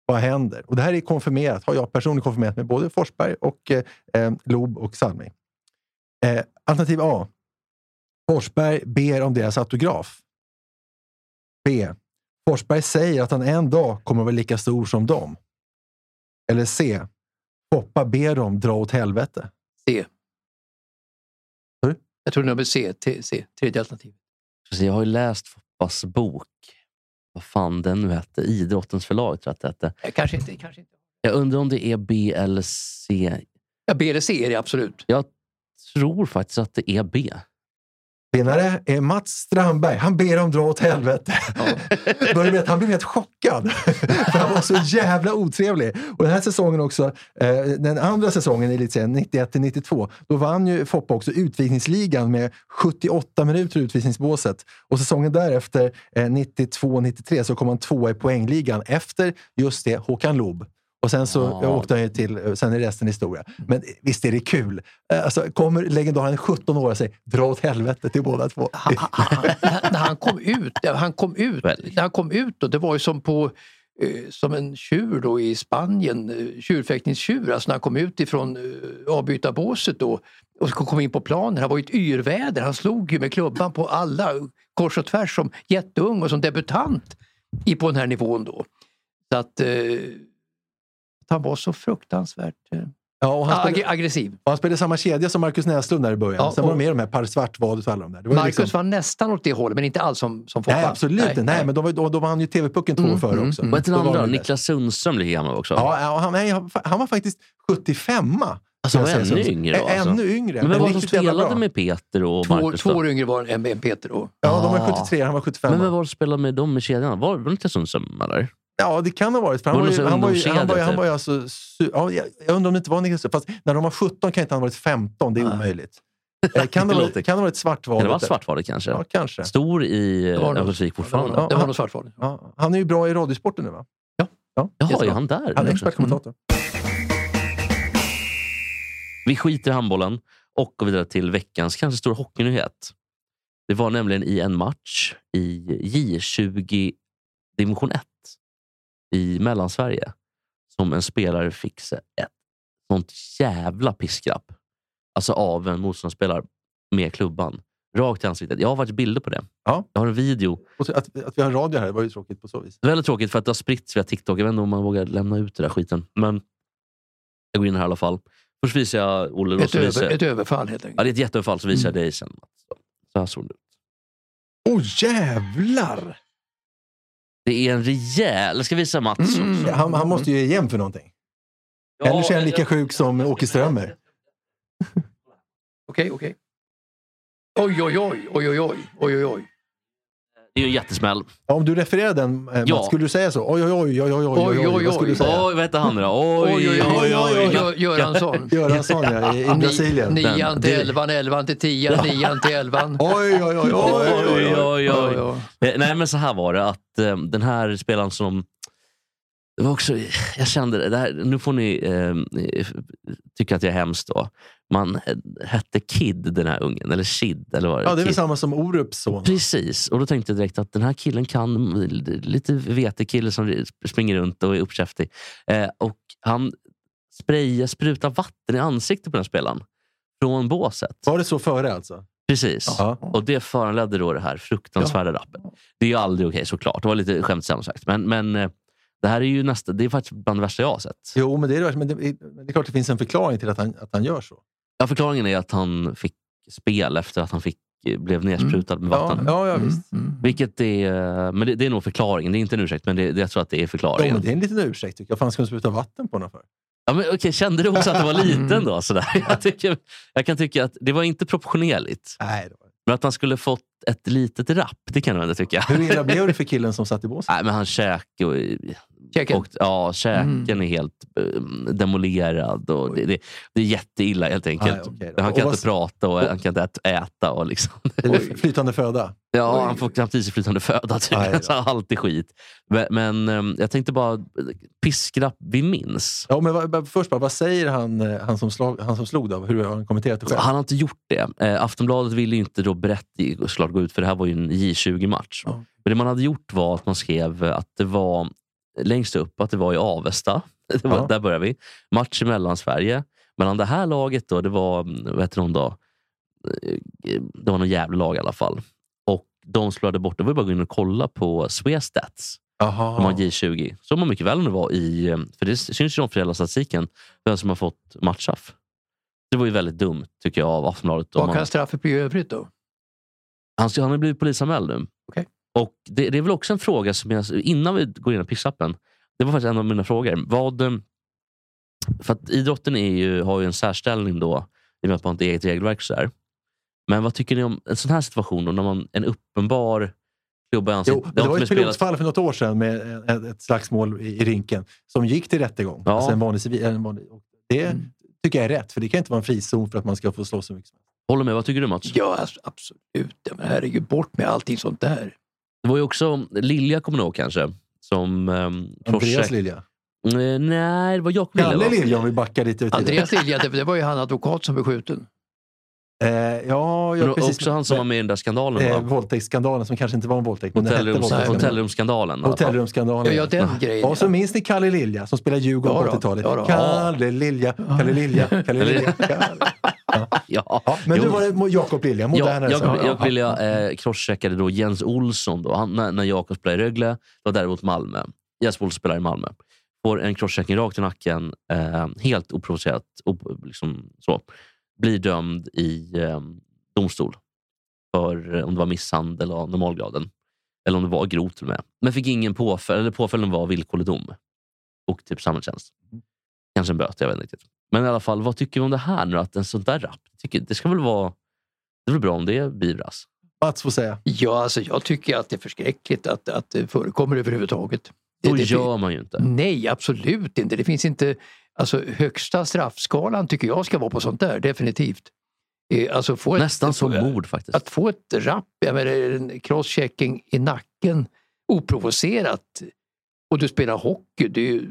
Vad händer? Och det här är konfirmerat, har jag personligen konfirmerat med både Forsberg och eh, eh Lob Loob och Salming. Eh, alternativ A. Forsberg ber om deras autograf. B. Forsberg säger att han en dag kommer att vara lika stor som dem. Eller C. Foppa ber dem dra åt helvete. C. Sorry? Jag tror nummer C, T, C tredje alternativ. Så Jag har ju läst Foppas bok. Vad fan den nu hette. Idrottens förlag tror jag att det hette. Kanske inte. Kanske inte. Jag undrar om det är B eller C. Ja, B eller C är det absolut. Jag tror faktiskt att det är B. Vinnare är Mats Strandberg. Han ber dem dra åt helvete. Med att han blev helt chockad. För han var så jävla otrevlig. Och den här säsongen också, eh, den andra säsongen i elitserien, 91-92, då vann ju Foppa också utvisningsligan med 78 minuter i utvisningsbåset. Och säsongen därefter, eh, 92-93, så kom han tvåa i poängligan efter just det, Håkan Loob. Och sen så Ja. åkte han ju till, sen är resten historia. Men visst är det kul? Eh, Alltså, kommer legendaren 17 år och säger dra åt helvete till båda två. Han, han, han, när- han kom ut, han kom ut, när han kom ut då, det var ju som på eh, som en tjur då i Spanien, eh, tjurfäktningstjur, alltså när han kom ut ifrån eh, avbytarbåset då och kom in på planen. Han var ju ett yrväder, han slog ju med klubban på alla kors och tvärs som jätteung och som debutant i, på den här nivån då. Så att, eh, att han var så fruktansvärt eh, Ja, och han, Ag- spelade, aggressiv. och han spelade samma kedja som Marcus Näslund där i början. Ja, Sen var de med de här Per Svartvadet och alla de där. Det var Marcus liksom, var nästan åt det hållet, men inte alls som, som Foppa. Nej, absolut inte. Nej, men de, var- de, de vann ju TV-pucken två år före också. Vad heter den Då var andra? Niklas Sundström lika gammal också. Ja, han, nej, han, han var faktiskt 75 Alltså, jag ännu yngre då, alltså. Ännu yngre. Men vem var det som spelade med Peter och två, Marcus? två då? år yngre var än än Peter då. Ja, de var Ah. 73, han var 75. Men vem var det som spelade med dem i kedjan? Var var det Niklas Sundström? Eller? Ja, det kan ha varit. För han, Var ju, någon han, var ju, sån han, var ju, han ungdomskedja, var ju alltså... su- Ja, jag, undrar om det inte var Niklas Fast när de var 17 kan inte han ha varit 15. Det är Nej. omöjligt. Eh, Kan det, låter- kan det vara ett svartval? Kan det vara Svartvadet kanske? Ja, kanske. Stor i Örnsköldsvik fortfarande. nog- det var nog Svartval. Ja, han är ju bra i radiosporten nu va? Ja. ja Jaha, är han där? Han är expertkommentator. Vi skiter i handbollen och går vidare till veckans kanske stora hockeynyhet. Det var nämligen i en match i J20 division 1 i Mellansverige som en spelare fick sig ett sånt jävla piskrapp. Alltså av en motståndarspelare med klubban. Rakt i ansiktet. Jag har faktiskt bilder på det. Ja. Jag har en video. Och Att, att vi har radio här var ju tråkigt på så vis. Det är väldigt tråkigt för att det har spritts via TikTok. Jag vet inte om man vågar lämna ut det där skiten. Men jag går in här i alla fall. Först visar jag Olle. Ett, så visar över, jag- ett överfall helt Ja, enkelt. det är ett jätteöverfall, så visar jag dig sen. Så här såg det ut. Åh oh, jävlar! Det är en rejäl... Jag ska visa Mats mm. också. Han, han måste ju ge igen för någonting. Ja, Eller så är han lika jag, sjuk som Åke Strömmer. Okej, okej. Oj, oj, oj, oj, oj, oj, oj, oj. Det är ju en jättesmäll. Ja, Om du refererar den, eh, Mats, Ja. skulle du säga så? Oj, oj, oj, oj, oj, oj, oj, oj, vad skulle du säga? Oj, vad heter han nu då? Oj, Oj, oj, oj, oj, oj. Gö- Göransson. Göransson ja, i, i Brasilien. Ni- Nian Den- till det- elvan, elvan till tian, nian till elvan. Oj, oj, oj, oj, oj, oj. oj, oj. Eh, Nej, men så här var det. att eh, Den här spelaren som... Det var också, jag kände det. det här, nu får ni eh, tycka att jag är hemskt. Då. Man eh, hette Kid, den här ungen. Eller Kid. Eller vad Ja, det är väl samma som Orups son. Precis, och då tänkte jag direkt att den här killen kan, lite vetekille som springer runt och är uppkäftig. Eh, och han sprayar, sprutar vatten i ansiktet på den här spelaren. Från båset. Var det så före alltså? Precis. Ja. Och det föranledde då det här fruktansvärda rappet. Det är ju aldrig okej såklart. Det var lite skämtsamt sagt. Men, men eh, det här är ju nästa, det är faktiskt bland det värsta jag har sett. Jo, men det är, men det, det är klart det finns en förklaring till att han, att han gör så. Ja, förklaringen är att han fick spel efter att han fick, eh, blev nedsprutad med Ja, vatten. ja, ja visst. Vilket är, men det, det är nog förklaringen. Det är inte en ursäkt, men det, det, jag tror att det är Jo, förklaringen. men det är en liten ursäkt tycker jag. Fan ska man spruta vatten på honom för? Ja, men, okej, kände du också att det var liten då? Sådär? Jag, tycker, jag kan tycka att det var inte proportionerligt. Nej, det var... Men att han skulle fått ett litet rapp, det kan jag ändå tycka. Hur illa blev det för killen som satt i båset? Nej, men hans käke och, Käken. och ja, käken Mm. är helt um, demolerad. Och det, det, det är jätteilla helt enkelt. Nej, okej då. han Och kan vad- inte prata och han kan inte ät- äta. Och liksom. Eller flytande föda? Ja, Oj. han får knappt i sig flytande föda. Aj då. Så alltid skit. Men, men um, jag tänkte bara, piskrapp vi minns. Ja, men vad, först bara, vad säger han, eh, han, som, slag, han som slog? Då? Hur har han kommenterat det själv? Han har inte gjort det. Eh, Aftonbladet ville ju inte då berätta, såklart gå ut, för det här var ju en J20-match. Ja. Men det man hade gjort var att man skrev att det var längst upp att det var i Avesta. Det var, Ja. Där börjar vi. Match i Mellansverige. Mellan det här laget, då, det var, vad heter de då? Eh, Det var någon jävla lag i alla fall. Och de slåade bort, det var bara att gå in och kolla på Swestats. De har J20. Så man mycket väl det var i, eh, för det syns ju om föräldrastatistiken, vem som har fått matchstraff. Det var ju väldigt dumt tycker jag av Aftonbladet. Vad man- kan straffet bli i övrigt då? han, han har blivit polisanmäld nu. Okej. Och det, det är väl också en fråga som jag, innan vi går in på pissappen. Det var faktiskt en av mina frågor. Vad, eh, för att idrotten är ju, har ju en särställning då, i och med att man inte har eget regelverk. Så där. Men vad tycker ni om en sån här situation då, när man en uppenbar klubba i Jo, det var ett pilotfall för något år sedan med ett, ett slagsmål i, i rinken som gick till rättegång. Ja. Alltså en vanlig civil, en vanlig, och det Mm. tycker jag är rätt, för det kan inte vara en frizon för att man ska få slå så mycket som helst. Håller med, vad tycker du Mats? Ja, alltså, absolut. Men herregud, bort med allting sånt där. Det var ju också Lilja, kommer du ihåg kanske? Som um, Andreas Lilja. Eh, nej, det var Jakob Lilja. Kalle? Lilja om vi backar lite. Andreas Lilja, det, det var ju han advokat som blev skjuten. Eh, ja, Men ja, precis. också han som var med i den där skandalen. Eh, va? våldtäktsskandalen som kanske inte var en våldtäkt, hotellrumsskandalen. Hotellrumsskandalen. Ja, ja den grejen. Och så minns ni Kalle Lilja som spelade Djurgården Ja på då, 80-talet. ja då. Kalle Lilja, Kalle Lilja, Kalle Lilja. Kalle. Ja. Ja, men Jo. nu var det Jakob Lilja, Ja, modernare. jag, så. jag ville eh, crosscheckade då Jens Olsson då, han, när, när Jakob spelade i Rögle. Det var däremot Malmö. Jens Olsson spelar i Malmö. får en crosschecking rakt i nacken, eh, helt oprovocerat, op, liksom så, blir dömd i eh, domstol för eh, om det var misshandel av normalgraden. Eller om det var grovt med. Men fick ingen påföljd, eller påföljden var villkorlig dom. Och typ samhällstjänst. Kanske en böter, jag vet inte riktigt. Men i alla fall, vad tycker vi om det här nu? Att en sån där rap, tycker, det ska väl vara det är väl bra om det beivras? Mats får säga. Ja, alltså jag tycker att det är förskräckligt att, att det förekommer överhuvudtaget. Då Det- det- gör man ju inte. Nej, absolut inte. Det finns inte... Alltså högsta straffskalan tycker jag ska vara på sånt där, definitivt. Eh, Alltså få ett, Nästan som mord faktiskt. Att få ett rapp, jag menar, en crosschecking i nacken oprovocerat och du spelar hockey, det är ju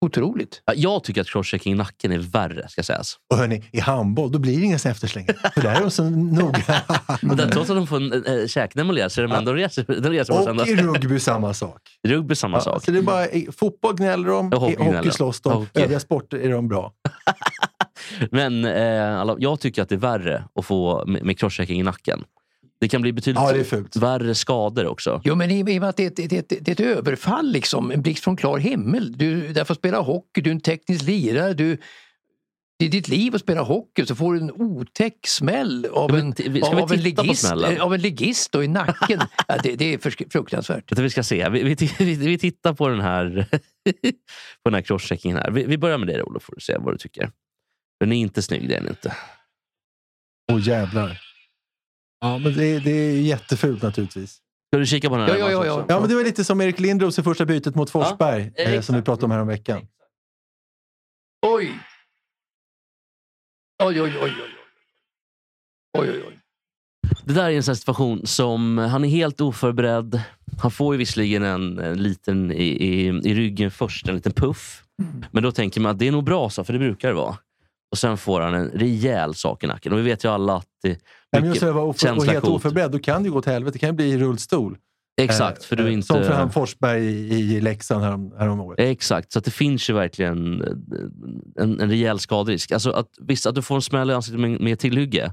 otroligt. Ja, Jag tycker att crosschecking i nacken är värre, ska sägas. Och hörni, i handboll då blir det inga efterslängar. För där är de så noga. Men där, trots att de får en äh, käken emulerad så är de ändå reser, den reser Och i rugby samma sak. Rugby samma Ja, sak. så det är bara, i fotboll gnäller de, Ja, hockey i hockey slåss de, Hockey. övriga sporter är de bra. Men eh, jag tycker att det är värre att få med, med crosschecking i nacken. Det kan bli betydligt Ja, det värre skador också. Jo men i i och med att det är, ett, det, ett, det är ett överfall, liksom, en blixt från klar himmel. Du där får spela hockey, du är en teknisk lirare, du, det är ditt liv att spela hockey så får du en otäck smäll av en, av en, ligist, av en ligist då i nacken. ja, det, det är fruktansvärt. Du, Vi ska se. Vi, vi, vi, vi tittar på den här, på den här crosscheckingen. Här. Vi, vi börjar med dig Olof, får du se vad du tycker. Den är inte snygg, det är den inte. Åh jävlar. Ja, men det, det är jättefult naturligtvis. Ska du kika på den här? Ja, ja, ja, ja. Ja, men det var lite som Erik Lindros i första bytet mot Forsberg, Ja, eh, som vi pratade om här om veckan. Oj! Oj, oj, oj, oj. Oj, oj, oj. Det där är en sån här situation som han är helt oförberedd. Han får ju visserligen en, en liten i, i, i ryggen först, en liten puff. Men då tänker man att det är nog bra så, för det brukar det vara. Och sen får han en rejäl sak i nacken. Och vi vet ju alla att men just det, var oför, och helt coolt. oförberedd, då kan det ju gå till helvete. Det kan ju bli i rullstol. Exakt, för du är Eh, inte... Som för han Forsberg i, Leksand härom, härom året. Exakt, så att det finns ju verkligen eh, en, en rejäl skaderisk. Alltså att, visst, att du får en smäll i ansiktet med, med tillhygge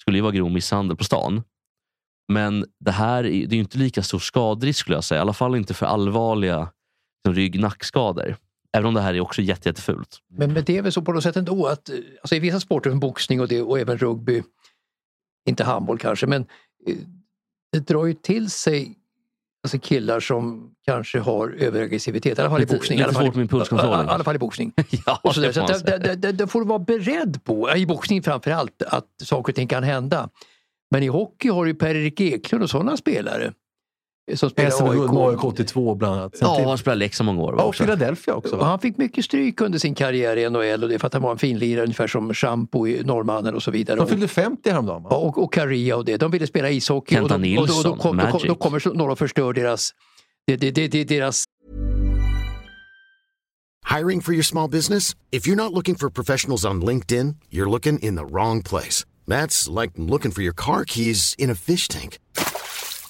skulle ju vara grov misshandel på stan. Men det här är, det är ju inte lika stor skaderisk skulle jag säga. I alla fall inte för allvarliga liksom, rygg-nackskador. Även om det här är också jätte, jättefult. Men, men det är väl så på något sätt ändå att eh, alltså i vissa sporter som boxning och, det, och även rugby, inte handboll kanske, men eh, det drar ju till sig alltså killar som kanske har överaggressivitet. I alla fall Lite- i boxning. lite svårt med impulskontrollen. I alla fall i boxning. ja, Och så där. det Så säga. där, där, där får du vara beredd på, i boxning framförallt, att saker och ting kan hända. Men i hockey har du Per-Erik Eklund och sådana spelare. Som SM guld med AIK. AIK 82 bland annat. Sen Ja, till, han spelade Leksand många år. ja, och. Philadelphia också. Va? han fick mycket stryk under sin karriär i NHL och det är för att han var en finlirare ungefär som Shampoo i Norrmannen och så vidare. De fyllde 50 häromdagen. Ja, och, och Karia och det. De ville spela ishockey. Kenta och då, och då, då, kom, då, kom, då kommer några och förstör deras, det, det, det, det, deras Hiring for your small business? If you're not looking for professionals on LinkedIn, you're looking in the wrong place. That's like looking for your car keys in a fish tank.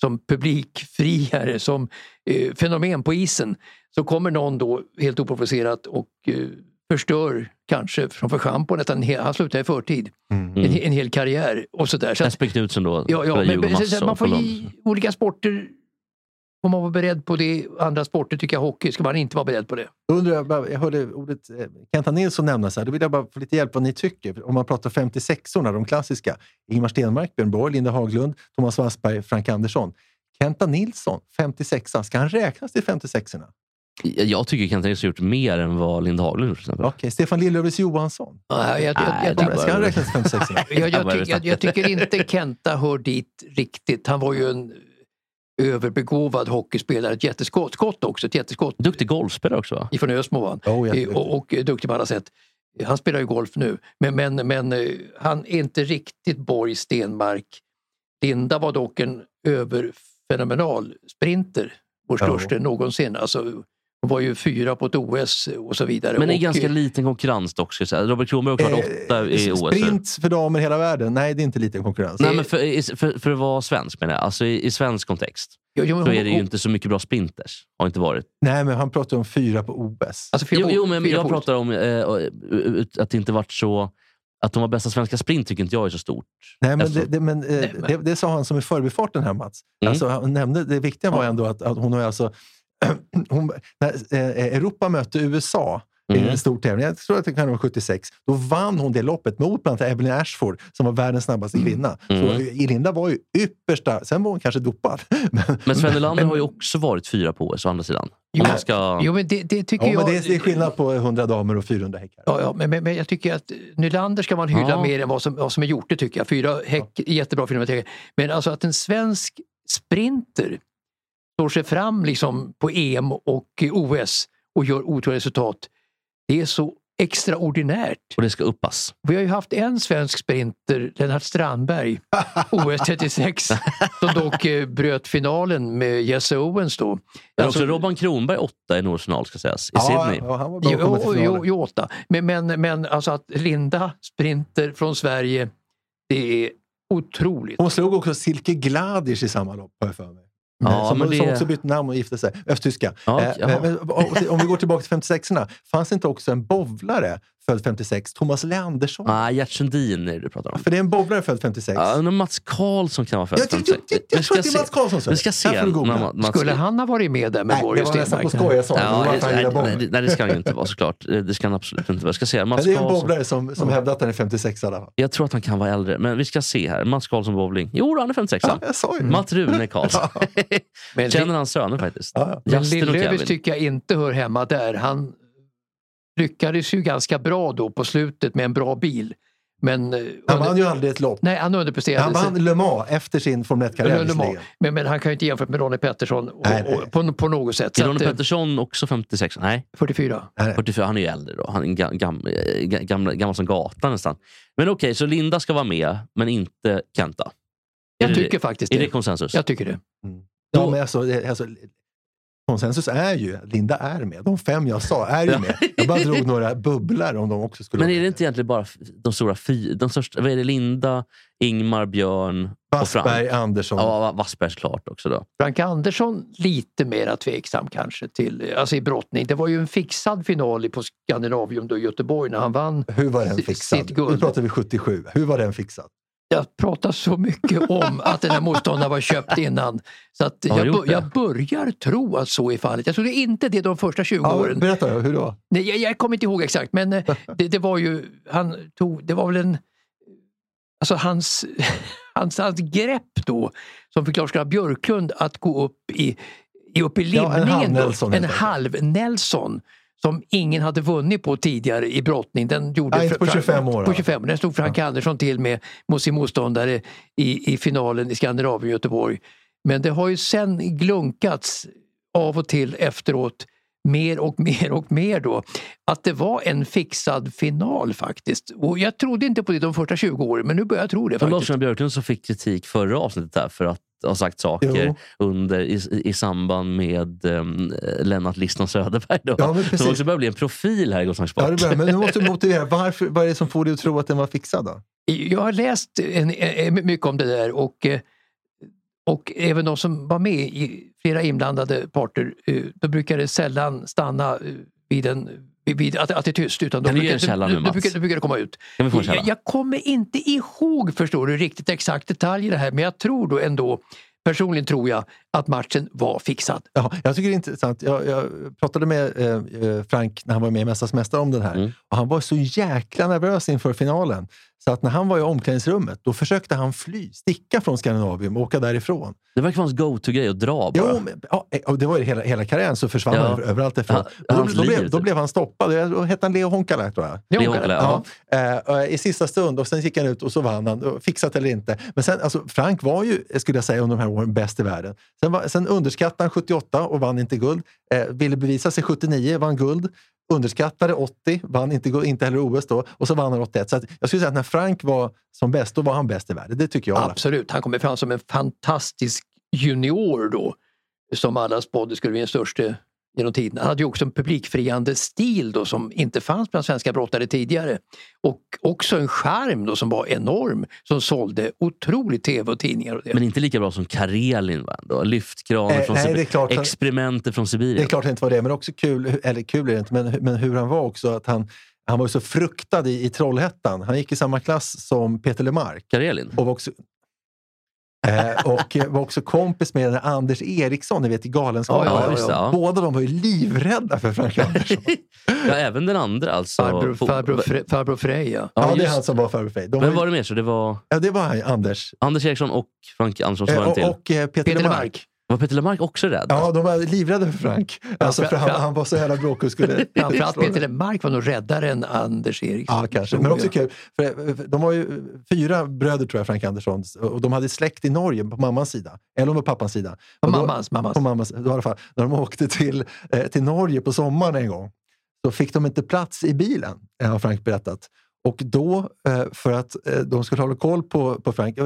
som publikfriare, som eh, fenomen på isen. Så kommer någon då helt oprovocerat och eh, förstör kanske framför schampo nästan hel, han slutar i förtid. En, en hel karriär och sådär. Så att, Jesper Knutsen då. ja, ja, men, man får i olika sporter får man vara beredd på det. Andra sporter tycker jag hockey ska man inte vara beredd på det. Då undrar jag, bara- jag hörde ordet eh, Kenta Nilsson nämnas här. Då vill jag bara få lite hjälp vad ni tycker. Om man pratar 56orna, de klassiska. Ingmar Stenmark, Björn Borg, Linda Haglund, Thomas Wassberg, Frank Andersson. Kenta Nilsson, 56 ska han räknas till 56orna? Jag tycker Kent Nilsson har gjort mer än vad Linda Haglund gjort. Okej, Stefan Lill-Öfves Johansson. Jag, jag, jag, jag, Ska han räknas till 56 jag, jag, jag tycker inte Kenta hör dit riktigt. Han var ju en överbegåvad hockeyspelare, ett jätteskott skott också, ett jätteskott Duktig golfspelare också va? ifrån Ösmo var han. Oh, Eh, och, och duktig på alla sätt. Han spelar ju golf nu, men, men, men eh, han är inte riktigt Borg Stenmark. Linda var dock en överfenomenal sprinter, vår största någonsin. Alltså, hon var ju fyra på ett OS och så vidare. Men i och, ganska eh, liten konkurrens dock. ska jag säga. Robert Kronberg har klarat åtta i Eh, OS. Sprint för damer i hela världen? Nej, det är inte liten konkurrens. Nej, men för, för, för att vara svensk menar jag. Alltså i, i svensk kontext jo, jo, så är det ju inte så mycket bra sprinters. Har inte varit. Nej, men han pratar om fyra på OS. Alltså, fyra Jo, på- jo men fyra jag pratar om eh, ut- att det inte varit så... Att de var bästa svenska sprint tycker inte jag är så stort. Nej, men, Alltså, det, det, men, eh, Nej, men- Det, det sa han som i förbifarten här Mats. Mm. Alltså, han nämnde, det viktiga var ändå att, att hon har alltså... hon, när eh, Europa mötte USA i Mm. en stor tävling, jag tror att det kan vara 76, då vann hon det loppet mot bland annat Evelyn Ashford som var världens snabbaste kvinna. Mm. Så Ilinda var ju yppersta, sen var hon kanske dopad. Men, Men Sven Nylander har ju också varit fyra på OS å andra sidan. Jo, ska... Jo, men det, det tycker ja, jag... men det, är, det är skillnad på 100 damer och 400 häckar. Ja, ja men, men, men jag tycker att Nylander ska man hylla Ja. mer än vad som, vad som är gjort, det tycker jag. Fyra häck, jättebra filmer. Men alltså att en svensk sprinter står sig fram liksom på EM och OS och gör otroliga resultat. Det är så extraordinärt. Och det ska uppas. Vi har ju haft en svensk sprinter, Lennart Strandberg, OS 36, som dock eh, bröt finalen med Jesse Owens då. Men Alltså- också Robban Kronberg åtta i en OS-final ska sägas. I Ja, Sydney. ja, han var bra Jo, finalen. jo, jo, åtta. Men, men, men alltså att Linda sprinter från Sverige, det är otroligt. Hon slog också Silke Gladic i samma lopp, har jag för mig. Ja, som, men som det- också bytte namn och gifte sig. Östtyska. Ja, Eh, men, om- vi går tillbaka till 56orna. Fanns det inte också en bowlare född 56? Thomas Leandersson? Nej, Gert Sundin är det du pratar om. För det är en bowlare född 56. Ja, om Mats Karlsson kan vara född Jag, jag, jag, jag, jag tror att det är Mats Karlsson. så. Vi ska se. Mats- Skulle han ha varit med där med Nej, Borg det och var nästan på Stenmark? skoj jag sa. det. Det Ja, nej, nej, nej, nej, det ska han ju inte vara såklart. Det det ska han absolut inte vara. Jag ska se. Mats Men det är en bowlare som, som hävdar att han är 56 i alla fall. Jag tror att han kan vara äldre, men vi ska se här. Mats Karlsson bowling. Jo, han är 56. Ja, jag sa ju det. Matt Rune Karlsson. Men, Känner hans söner faktiskt. Ja, ja. men Kevin. tycker jag inte hör hemma där. Han lyckades ju ganska bra då på slutet med en bra bil. Men, eh, Han vann ju aldrig ett lopp. nej, han underpresterade. Han vann Le Mans efter sin Formel 1-karriär. Le Mans. visserligen. men, men han kan ju inte jämföra med Ronnie Pettersson och, Nej, nej. och, på, på något sätt. Är att, eh, Pettersson också 56? Nej, 44. Nej, nej. 44. Han är ju äldre då. Han är gam, gam, eh, gammal, gammal som gatan nästan. Men okej, så Linda ska vara med, men inte Kenta. Är Jag det- tycker faktiskt Är det det. konsensus? Jag tycker det. Ja, men alltså, det- alltså, konsensus är ju att Linda är med. De fem jag sa är ju med. Jag bara drog några bubblor om de också skulle Men är det inte egentligen bara de stora fy, de största? Vad är det? Linda, Ingmar, Björn och Frank? Wassberg, Andersson. Ja, Wassberg såklart också då. Frank Andersson lite mera tveksam kanske till, alltså i brottning. Det var ju en fixad final i- på Skandinavium då i Göteborg när han vann. Hur var den sitt fixad? guld. Nu pratar vi 77. Hur var den fixad? Jag pratar så mycket om att den här motståndaren var köpt innan. Så att jag, jag börjar tro att så är fallet. Jag trodde inte det de första 20 Ja, åren. berätta, hur då? Nej, jag, jag kommer inte ihåg exakt men eh, det, det var ju, han tog, det var väl en, alltså hans, hans, hans grepp då som fick Lars-Gunnar Björklund att gå upp i, i, upp i Ja, en limningen. halv-Nelson en halv-Nelson som ingen hade vunnit på tidigare i brottning. Den gjorde Ja, inte på Fra- 25 år, På ja. 25 Den stod Frank Andersson till med mot sin motståndare i, i finalen i Skandinavien Göteborg. Men det har ju sen glunkats av och till efteråt mer och mer och mer då. Att det var en fixad final faktiskt. Och jag trodde inte på det de första 20 åren men nu börjar jag tro det. Lars Björklund som fick kritik förra avsnittet här för att ha sagt saker Jo. under, i, i samband med um, Lennart Liston Söderberg. Då, Ja, men precis. som också börjar bli en profil här i Gotlands Ja, Sport. det börjar, men nu måste du motivera. Varför, vad är det som får dig att tro att den var fixad? Då? Jag har läst en, en, mycket om det där och, eh, och även de som var med i flera inblandade parter, eh, då brukar det sällan stanna eh, vid, en, vid- att, att det är tyst. Utan Kan du ge brukar, en källa nu, då Mats? brukar, då brukar det komma ut. Kan vi få en källa? Jag, jag kommer inte ihåg, förstår du, riktigt exakt detaljer i det här men jag tror då ändå, personligen tror jag, att matchen var fixad. Ja, jag tycker det är intressant. Jag, jag pratade med eh, eh, Frank när han var med i Mästarnas Mästare om den här. Mm. Och han var så jäkla nervös inför finalen. Så att när han var i omklädningsrummet, då försökte han fly, sticka från Skandinavium och åka därifrån. Det verkar vara hans go-to-grej att dra bara. Jo, men, ja, och det var ju hela, hela karriären så försvann Ja. han över- överallt därifrån. Ja, då, då, blev, då typ. blev han stoppad. Då hette han Leo Honkala, tror jag. Leo Honkala, ja. Ja, eh, I sista stund och sen gick han ut och så vann han. och Fixat eller inte. Men sen, alltså, Frank var ju, skulle jag säga, under de här åren bäst i världen. Sen, var, sen underskattade han 78 och vann inte guld. Eh, ville bevisa sig 79, vann guld. Underskattade 80, vann inte, inte heller OS då. Och så vann han 81. Så att jag skulle säga att när Frank var som bäst, då var han bäst i världen. Det tycker jag. Absolut, han kommer fram som en fantastisk junior då. Som alla spådde skulle bli den största genom tiden. Han hade ju också en publikfriande stil då som inte fanns bland svenska brottare tidigare. Och också en charm då som var enorm som sålde otroligt tv och tidningar. Och. Men inte lika bra som Karelin. Va? Då. Lyftkranar Eh, från nej, klart Experimenter från Sibirien. Det är klart det inte var det, men också kul, eller kul är det inte, men, men hur han var också. Att han, han var så fruktad i, i Trollhättan. Han gick i samma klass som Peter Lemark. Karelin? Och var också, eh, och var också kompis med Anders Eriksson, ni vet i Galenskaparna. Ja, ja, ja. Båda de var ju livrädda för Frank Andersson. Ja, även den andra alltså. Farbror, På- farbror, Fre- farbror Freja. Ja, det är han som var farbror Frej. De Vem var, var det mer? Så det var ja, det var han, Anders. Anders Eriksson och Frank Andersson som Eh, var en och till. och eh, Peter, Peter Lemark. Lemark. Var Peter Lemark också rädd? Ja, de var livrädda för Frank. Alltså, för han, han var så jävla bråkig och skulle... Framförallt Peter. Lemark var nog räddare än Anders Eriksson. Ja, kanske. Men också kul. För de var ju fyra bröder, tror jag, Frank Andersson. Och de hade släkt i Norge på mammans sida. Eller var pappans sida. På mammans, mammans. På mammas, då i alla fall, när de åkte till, eh, till Norge på sommaren en gång, så fick de inte plats i bilen, har Frank berättat. Och då, eh, för att eh, de skulle hålla koll på, på Frank,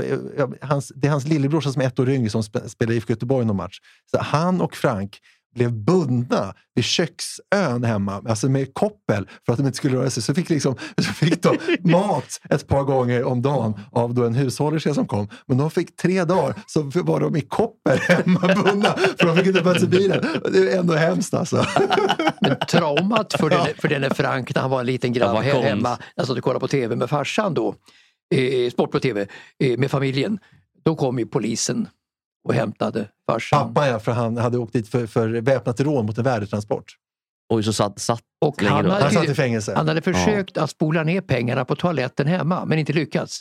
hans, det är hans lillebrorsa som är ett år yngre som spelar i IFK Göteborg någon match. Så han och Frank blev bundna vid köksön hemma, alltså med koppel, för att de inte skulle röra sig. Så fick, liksom, så fick de mat ett par gånger om dagen av då en hushållerska som kom. Men de fick tre dagar så var de i koppel hemma bundna, för de fick inte plats i bilen. Det är ändå hemskt alltså. Men traumat för den, för den är Frank när han var en liten grabb hemma. Satt och kollade på tv med farsan då, eh, sport på tv, eh, med familjen. Då kom ju polisen och hämtade farsan. Pappa ja, för han hade åkt dit för, för väpnat rån mot en värdetransport. Oj, så satt, satt Och han då. Han hade, satt i fängelse. han hade försökt att spola ner pengarna på toaletten hemma men inte lyckats.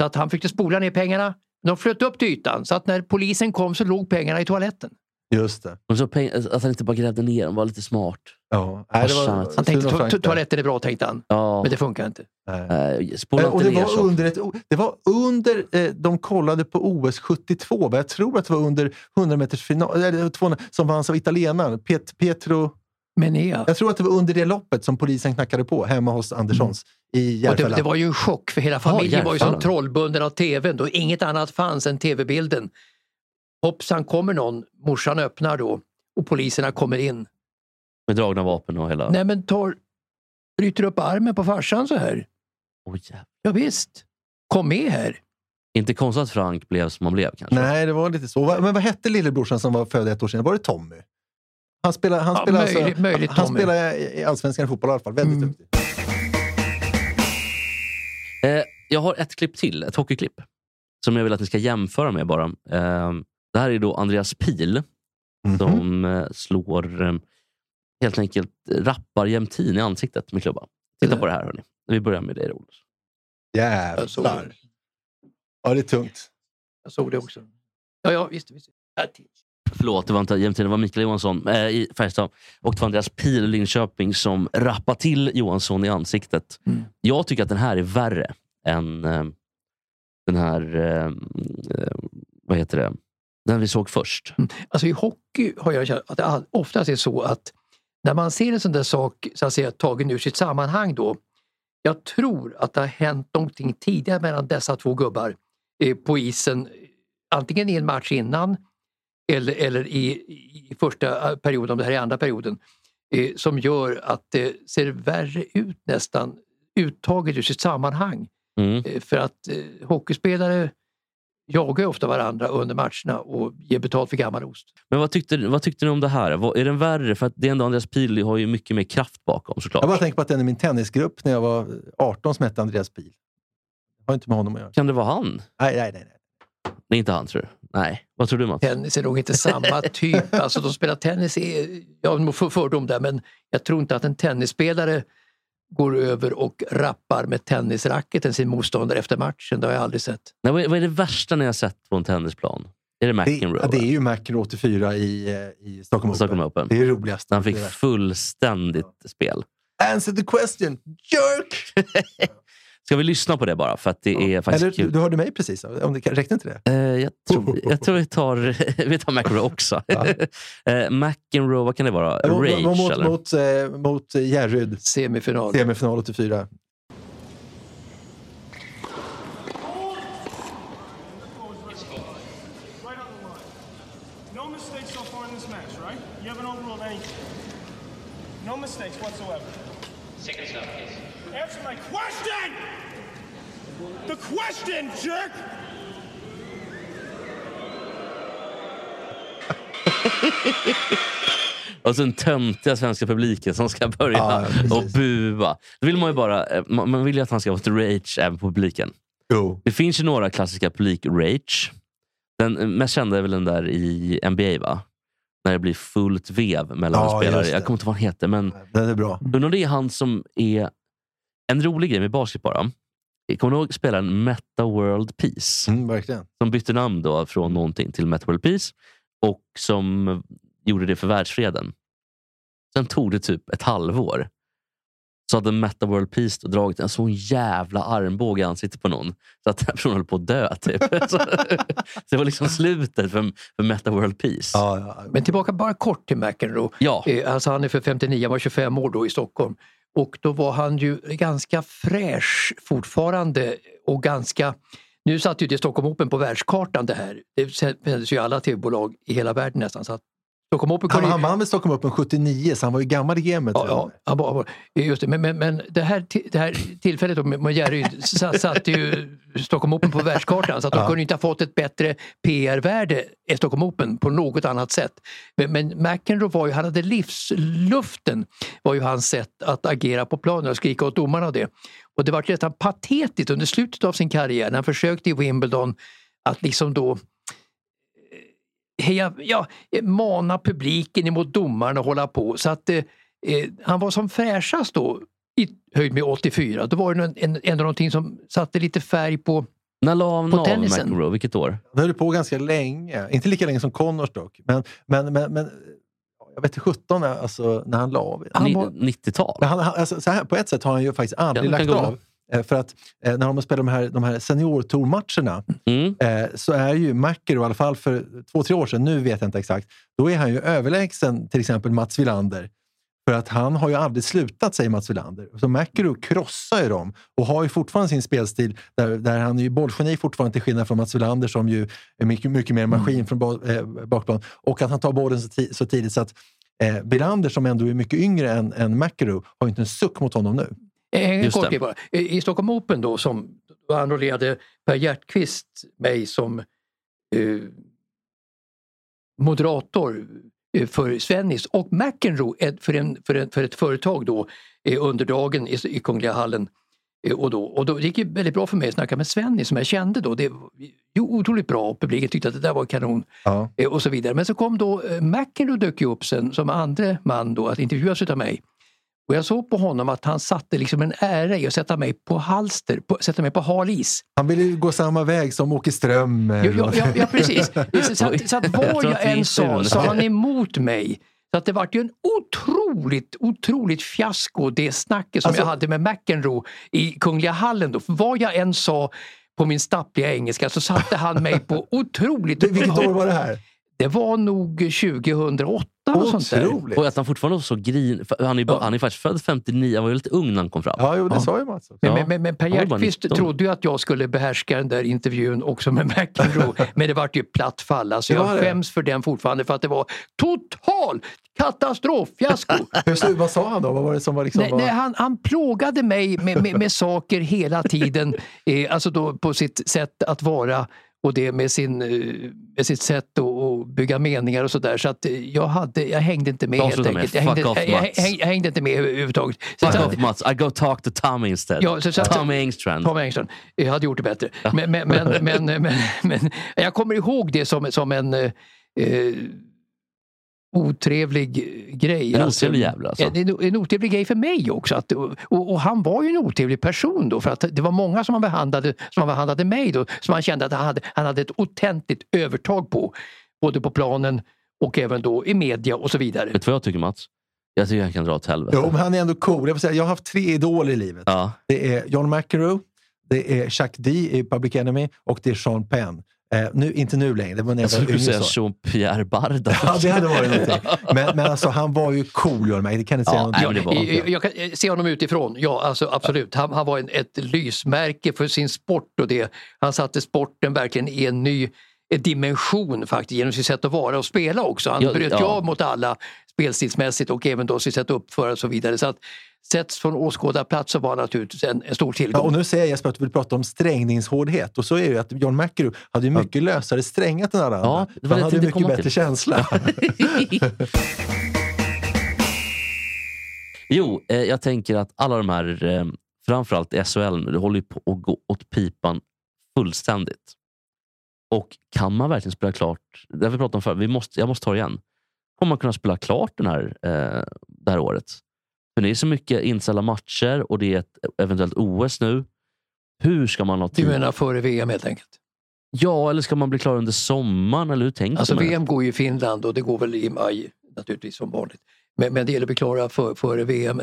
Så att han fick spola ner pengarna. De flöt upp till ytan så att när polisen kom så låg pengarna i toaletten. Just det. Och så peng, att han inte bara grävde ner dem var lite smart. Ja. Nej, det var. Han tänkte to- to- toaletten är bra tänkte han. Ja. Men det funkar inte. Nej. Eh, spola Eh, Och det ner var så. under, ett, det var under eh, de kollade på OS 72, men jag tror att det var under 100 meters final, eller 200, som vanns av italienaren Pet, Pietro. Men ja. Jag tror att det var under det loppet som polisen knackade på hemma hos Anderssons i Och det, det var ju en chock för hela familjen var ju som trollbunden av tvn då inget annat fanns än tv-bilden. Hoppsan kommer någon, morsan öppnar då och poliserna kommer in. Med dragna vapen och hela... Nej men tar, bryter upp armen på farsan så här. Oj, jävlar. Ja, visst. kom med här. Inte konstigt att Frank blev som han blev kanske. Nej, det var lite så. Men vad hette lillebrorsan som var född ett år sedan? Var det Tommy? Han spelar, han Ja, spelar, möjligt- alltså, möjligt han Tommy. spelar i Allsvenskan i fotboll i alla fall. Väldigt Mm. duktig. Eh, jag har ett klipp till, ett hockeyklipp. Som jag vill att ni ska jämföra med bara. Eh, det här är då Andreas Pil Mhm. som eh, slår eh, helt enkelt rappar Jämtin i ansiktet med klubban. Titta på det här hörni. Vi börjar med dig såg Jävlar. det. Ja, det är tungt. Jag såg det också. Ja, ja visst. visst. Förlåt, det var inte Jämtin, det var Mikael Johansson eh, i Färjestad. Och det var Andreas Pil i Linköping som rappade till Johansson i ansiktet. Mm. Jag tycker att den här är värre än eh, den här, eh, eh, vad heter det, den vi såg först. Alltså i hockey har jag känt att det oftast är så att när man ser en sån där sak så att säga, tagen ur sitt sammanhang då. Jag tror att det har hänt någonting tidigare mellan dessa två gubbar eh, på isen. Antingen i en match innan eller, eller i, i första perioden, om det här är andra perioden. Eh, som gör att det ser värre ut nästan uttaget ur sitt sammanhang. Mm. Eh, För att eh, hockeyspelare jagar ju ofta varandra under matcherna och ger betalt för gammal ost. Men vad tyckte, vad tyckte ni om det här? Vad- Är den värre? För att det är ändå Andreas Pil har ju mycket mer kraft bakom såklart. Jag bara tänker på att den är min tennisgrupp när jag var 18 som hette Andreas Pil. Det har inte med honom att göra. Kan det vara han? Nej, nej, nej. nej. Det är inte han tror du? Nej. Vad tror du Mats? Tennis är nog inte samma typ. Alltså de spelar tennis, är, jag har nog för- fördom där, men jag tror inte att en tennisspelare går över och rappar med tennisracketen sin motståndare efter matchen. Det har jag aldrig sett. Nej, vad, är, vad är det värsta ni har sett på en tennisplan? Är det Det, McEnroe? ja, det är ju McEnroe 84 i, eh, i Stockholm Open. Stockholm Open. Det är roligast. Han fick Det fullständigt spel. Answer the question, jerk! Ska vi lyssna på det bara? För att det är faktiskt Eller, du, kul. du hörde mig precis. Om det, räckte inte det? Eh, jag, tror, jag tror vi tar, vi tar McEnroe också. eh, McEnroe, vad kan det vara? Mot- Rage? mot, eller? mot, eh, mot eh, Järryd. Semifinal. Semifinal 84. Question, jerk! Och så den töntiga svenska publiken som ska börja Ja, och bua. Då vill man ju bara, eh, man vill ju att han ska vara ett rage även på publiken. Jo. Det finns ju några klassiska publik-rage. Den eh, mest kända är väl den där i NBA, va? När det blir fullt vev mellan Ja, spelare. Jag kommer inte ihåg vad han heter, men Den är bra. undrar om det är han som är... En rolig grej med basket bara. Kommer du ihåg spelaren Meta World Peace? Mm, verkligen. Som bytte namn då från någonting till Meta World Peace och som gjorde det för världsfreden. Sen tog det typ ett halvår. Så hade Meta World Peace dragit en sån jävla armbåge i ansiktet på någon så att den personen höll på att dö. Typ. så, så det var liksom slutet för, för Meta World Peace. Ja, ja. Men tillbaka bara kort till McEnroe. Ja. Eh, alltså han är för 59, han var 25 år då i Stockholm. Och då var han ju ganska fräsch fortfarande och ganska... Nu satt ju det Stockholm Open på världskartan det här. Det sändes ju i alla tv-bolag i hela världen nästan. Så att Stockholm Open Han, ju- han vann väl Stockholm Open 79, så han var ju gammal i gamet. Ja, ja, han var, just det. Men, men, men det, här, det här tillfället med Järryd sa- satte ju Stockholm Open på världskartan så att de Ja. kunde inte ha fått ett bättre PR-värde i Stockholm Open på något annat sätt. Men, men McEnroe var ju, han hade livsluften var ju hans sätt att agera på planen och skrika åt domarna och det. Och det var nästan patetiskt under slutet av sin karriär när han försökte i Wimbledon att liksom då heja, ja, mana publiken emot domarna och hålla på. Så att eh, eh, han var som fräschast då i höjd med 84. Då var det en, en, ändå någonting som satte lite färg på När la han På av. McEnroe? Vilket år? Han höll på ganska länge. Inte lika länge som Connors dock. Men, men, men, men jag vet inte 17 alltså, när han la av. Han Ni- var- 90-tal? Men han, han, alltså, på ett sätt har han ju faktiskt aldrig Ja, lagt av. Eh, För att eh, när de spelar de här, de här seniortourmatcherna Mm. eh, så är ju McEnroe, i alla fall för två, tre år sedan, nu vet jag inte exakt, då är han ju överlägsen till exempel Mats Wilander. För att han har ju aldrig slutat, säger Mats Wilander. Så McEnroe krossar ju dem och har ju fortfarande sin spelstil där, där han är ju bollgeni fortfarande till skillnad från Mats Wilander som ju är mycket, mycket mer maskin från ba, eh, bakplan. Och att han tar bollen så, så tidigt så att eh, Wilander som ändå är mycket yngre än, än McEnroe har ju inte en suck mot honom nu. En Just kort det. bara. I i Stockholm Open då, som då enrollerade Per Hjertqvist mig som eh, moderator eh, för Svennis och McEnroe för, en, för, en, för ett företag då eh, under dagen i, i Kungliga hallen. Eh, och, då, och då gick det väldigt bra för mig att snacka med Svennis som jag kände då. Det var otroligt bra och publiken tyckte att det där var kanon. Ja. Eh, och så vidare. Men så kom då eh, McEnroe dök ju upp sen som andra man då att intervjuas utav mig. Och jag såg på honom att han satte liksom en ära i att sätta mig på halster, på, sätta mig på hal is. Han ville ju gå samma väg som Åke Ström. eh, Ja, ja, ja, precis. Så, så, att- så att Jag vad jag än är sa, sa han emot mig. Så att det vart ju en otroligt, otroligt fiasko det snacket som Alltså- jag hade med McEnroe i Kungliga hallen. Då. För vad jag än sa på min stappliga engelska så satte han mig på otroligt... Det- Vilket år var det här? Det var nog 2008 och sånt där. Och att han fortfarande var så grin... Han är, Ja. han är faktiskt född 59, han var ju lite ung när han kom fram. Ja, jo, det Ja. sa ju Mats. också. Men, Ja. men, men Per bara Hjertqvist 19. trodde ju att jag skulle behärska den där intervjun också med McEnroe. men det vart ju platt fall. Alltså, jag skäms för den fortfarande för att det var total katastroffiasko. Hur stod- vad sa han då? Vad var det som var liksom... nej, var... nej, han, han plågade mig med, med, med saker hela tiden. Eh, alltså då på sitt sätt att vara och det med, sin, eh, med sitt sätt att att bygga meningar och sådär. Så att jag, hade, jag hängde inte med helt enkelt. Jag hängde, off, jag, jag, häng- jag hängde inte med överhuvudtaget. Så Fuck att- off Mats, I go talk to Tommy instead. Ja, så- så att- Tommy Engstrand. Tom Engström jag hade gjort det bättre. Men, men, men, men, men, men jag kommer ihåg det som, som en... eh, eh, otrevlig grej. En otrevlig jävel, alltså. En, en otrevlig grej för mig också. Att, och, och han var ju en otrevlig person då för att det var många som han behandlade, som han behandlade mig då som han kände att han hade, han hade ett offentligt övertag på. Både på planen och även då i media och så vidare. Vet du vad jag tycker Mats? Jag tycker han kan dra åt helvete. Jo, men han är ändå cool. Jag, får säga, jag har haft tre idoler i livet. Ja. Det är John McEnroe, det är Chuck D i Public Enemy och det är Sean Penn. Eh, nu, inte nu längre, det var när jag Jag var skulle yngre. säga. Jean-Pierre Barda. Ja, det hade varit någonting. Men, men alltså, han var ju cool, John McEnroe. Det kan ni säga Ja, någonting nej, det var Jag, kan eh, se honom utifrån. Ja, alltså, absolut. Han, han var en, ett lysmärke för sin sport och det. Han satte sporten verkligen i en ny eh, dimension faktiskt genom sitt sätt att vara och spela också. Han Ja, bröt ja. av mot alla spelstilsmässigt och även då sitt sätt att uppföra och så vidare. Så att sett från åskådarplats så var han naturligtvis en, en stor Ja, tillgång. och nu säger Jesper att du vill prata om strängningshårdhet. Och så är det ju att John McEnroe hade ju mycket lösare strängat än alla andra. Ja, det han det hade tänkte mycket bättre till. känsla. Jo, eh, jag tänker att alla de här, eh, framförallt i SHL nu, det håller ju på att gå åt pipan fullständigt. Och kan man verkligen spela klart, det har vi pratat om förut, vi måste, jag måste ta det igen. Kommer man kunna spela klart den här, eh, det här året? För det är så mycket inställda matcher och det är ett eventuellt OS nu. Hur ska man ha Du tid? menar före VM helt enkelt? Ja, eller ska man bli klar under sommaren? Eller hur tänker Alltså man? VM går ju i Finland och det går väl i maj naturligtvis som vanligt. Men, men det gäller att bli klara för, före VM.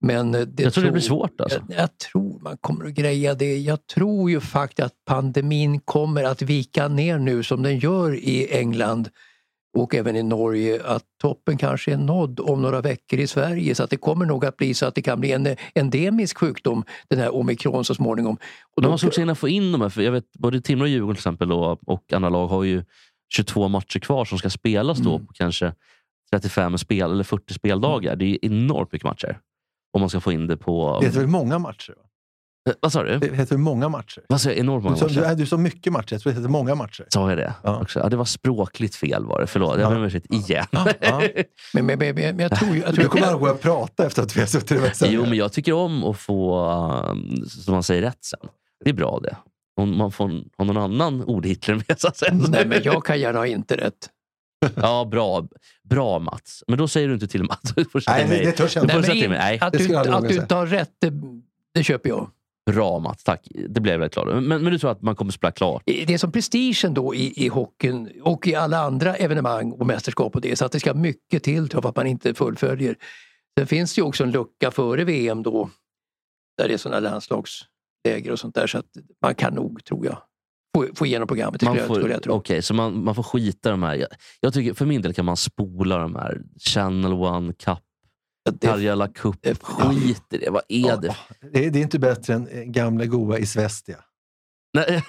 Men eh, det Jag tror det blir svårt, alltså. Jag, jag tror man kommer att greja det. Jag tror ju faktiskt att pandemin kommer att vika ner nu som den gör i England och även i Norge. Att toppen kanske är nådd om några veckor i Sverige. Så att det kommer nog att bli så att det kan bli en endemisk sjukdom, den här omikron så småningom. Och De har svårt att hinna få in de här. För jag vet, både Timrå och Djurgården till exempel och, och andra lag har ju 22 matcher kvar som ska spelas då Mm. på kanske 35 spel eller 40 speldagar. Det är enormt mycket matcher. Om man ska få in det på... Det heter väl många matcher? Va? Eh, Vad sa du? Det heter många matcher? Vad sa jag? Enormt många Du sa, matcher. du, du sa mycket matcher, jag tror det heter många matcher. Sa jag det? Ja. Också? Ja, det var språkligt fel var det. Förlåt, jag ber om ursäkt igen. Ja. Men, men, men, men jag tror ju... Jag tror Du kommer aldrig börja prata efter att vi har suttit och vässat. Jo, men jag tycker om att få, um, som man säger, rätt sen. Det är bra det. Om man får ha någon annan ordhitler med säga. Nej, men jag kan gärna ha inte rätt. Ja, bra, bra Mats. Men då säger du inte till Mats. Du får Nej, mig. det- törs jag inte. Nej. Att, du, att du inte har rätt, det, det köper jag. Bra Mats, tack. Det blev väldigt över. men, men du tror att man kommer spela klart? Det är som prestigen då i, i hockeyn och i alla andra evenemang och mästerskap och det. Så att det ska mycket till tror jag, för att man inte fullföljer. Sen finns det ju också en lucka före VM då. Där det är sådana landslagsläger och sånt där. Så att man kan nog, tror jag, få, få igenom programmet. Man jag, jag. Okej, så man, man får skita de här. Jag, jag tycker, för min del kan man spola de här. Channel One Cup, Karjala Cup. det- Skit i det. Vad är det? Det är, det är inte bättre än eh, gamla goa Isvestia. Nej.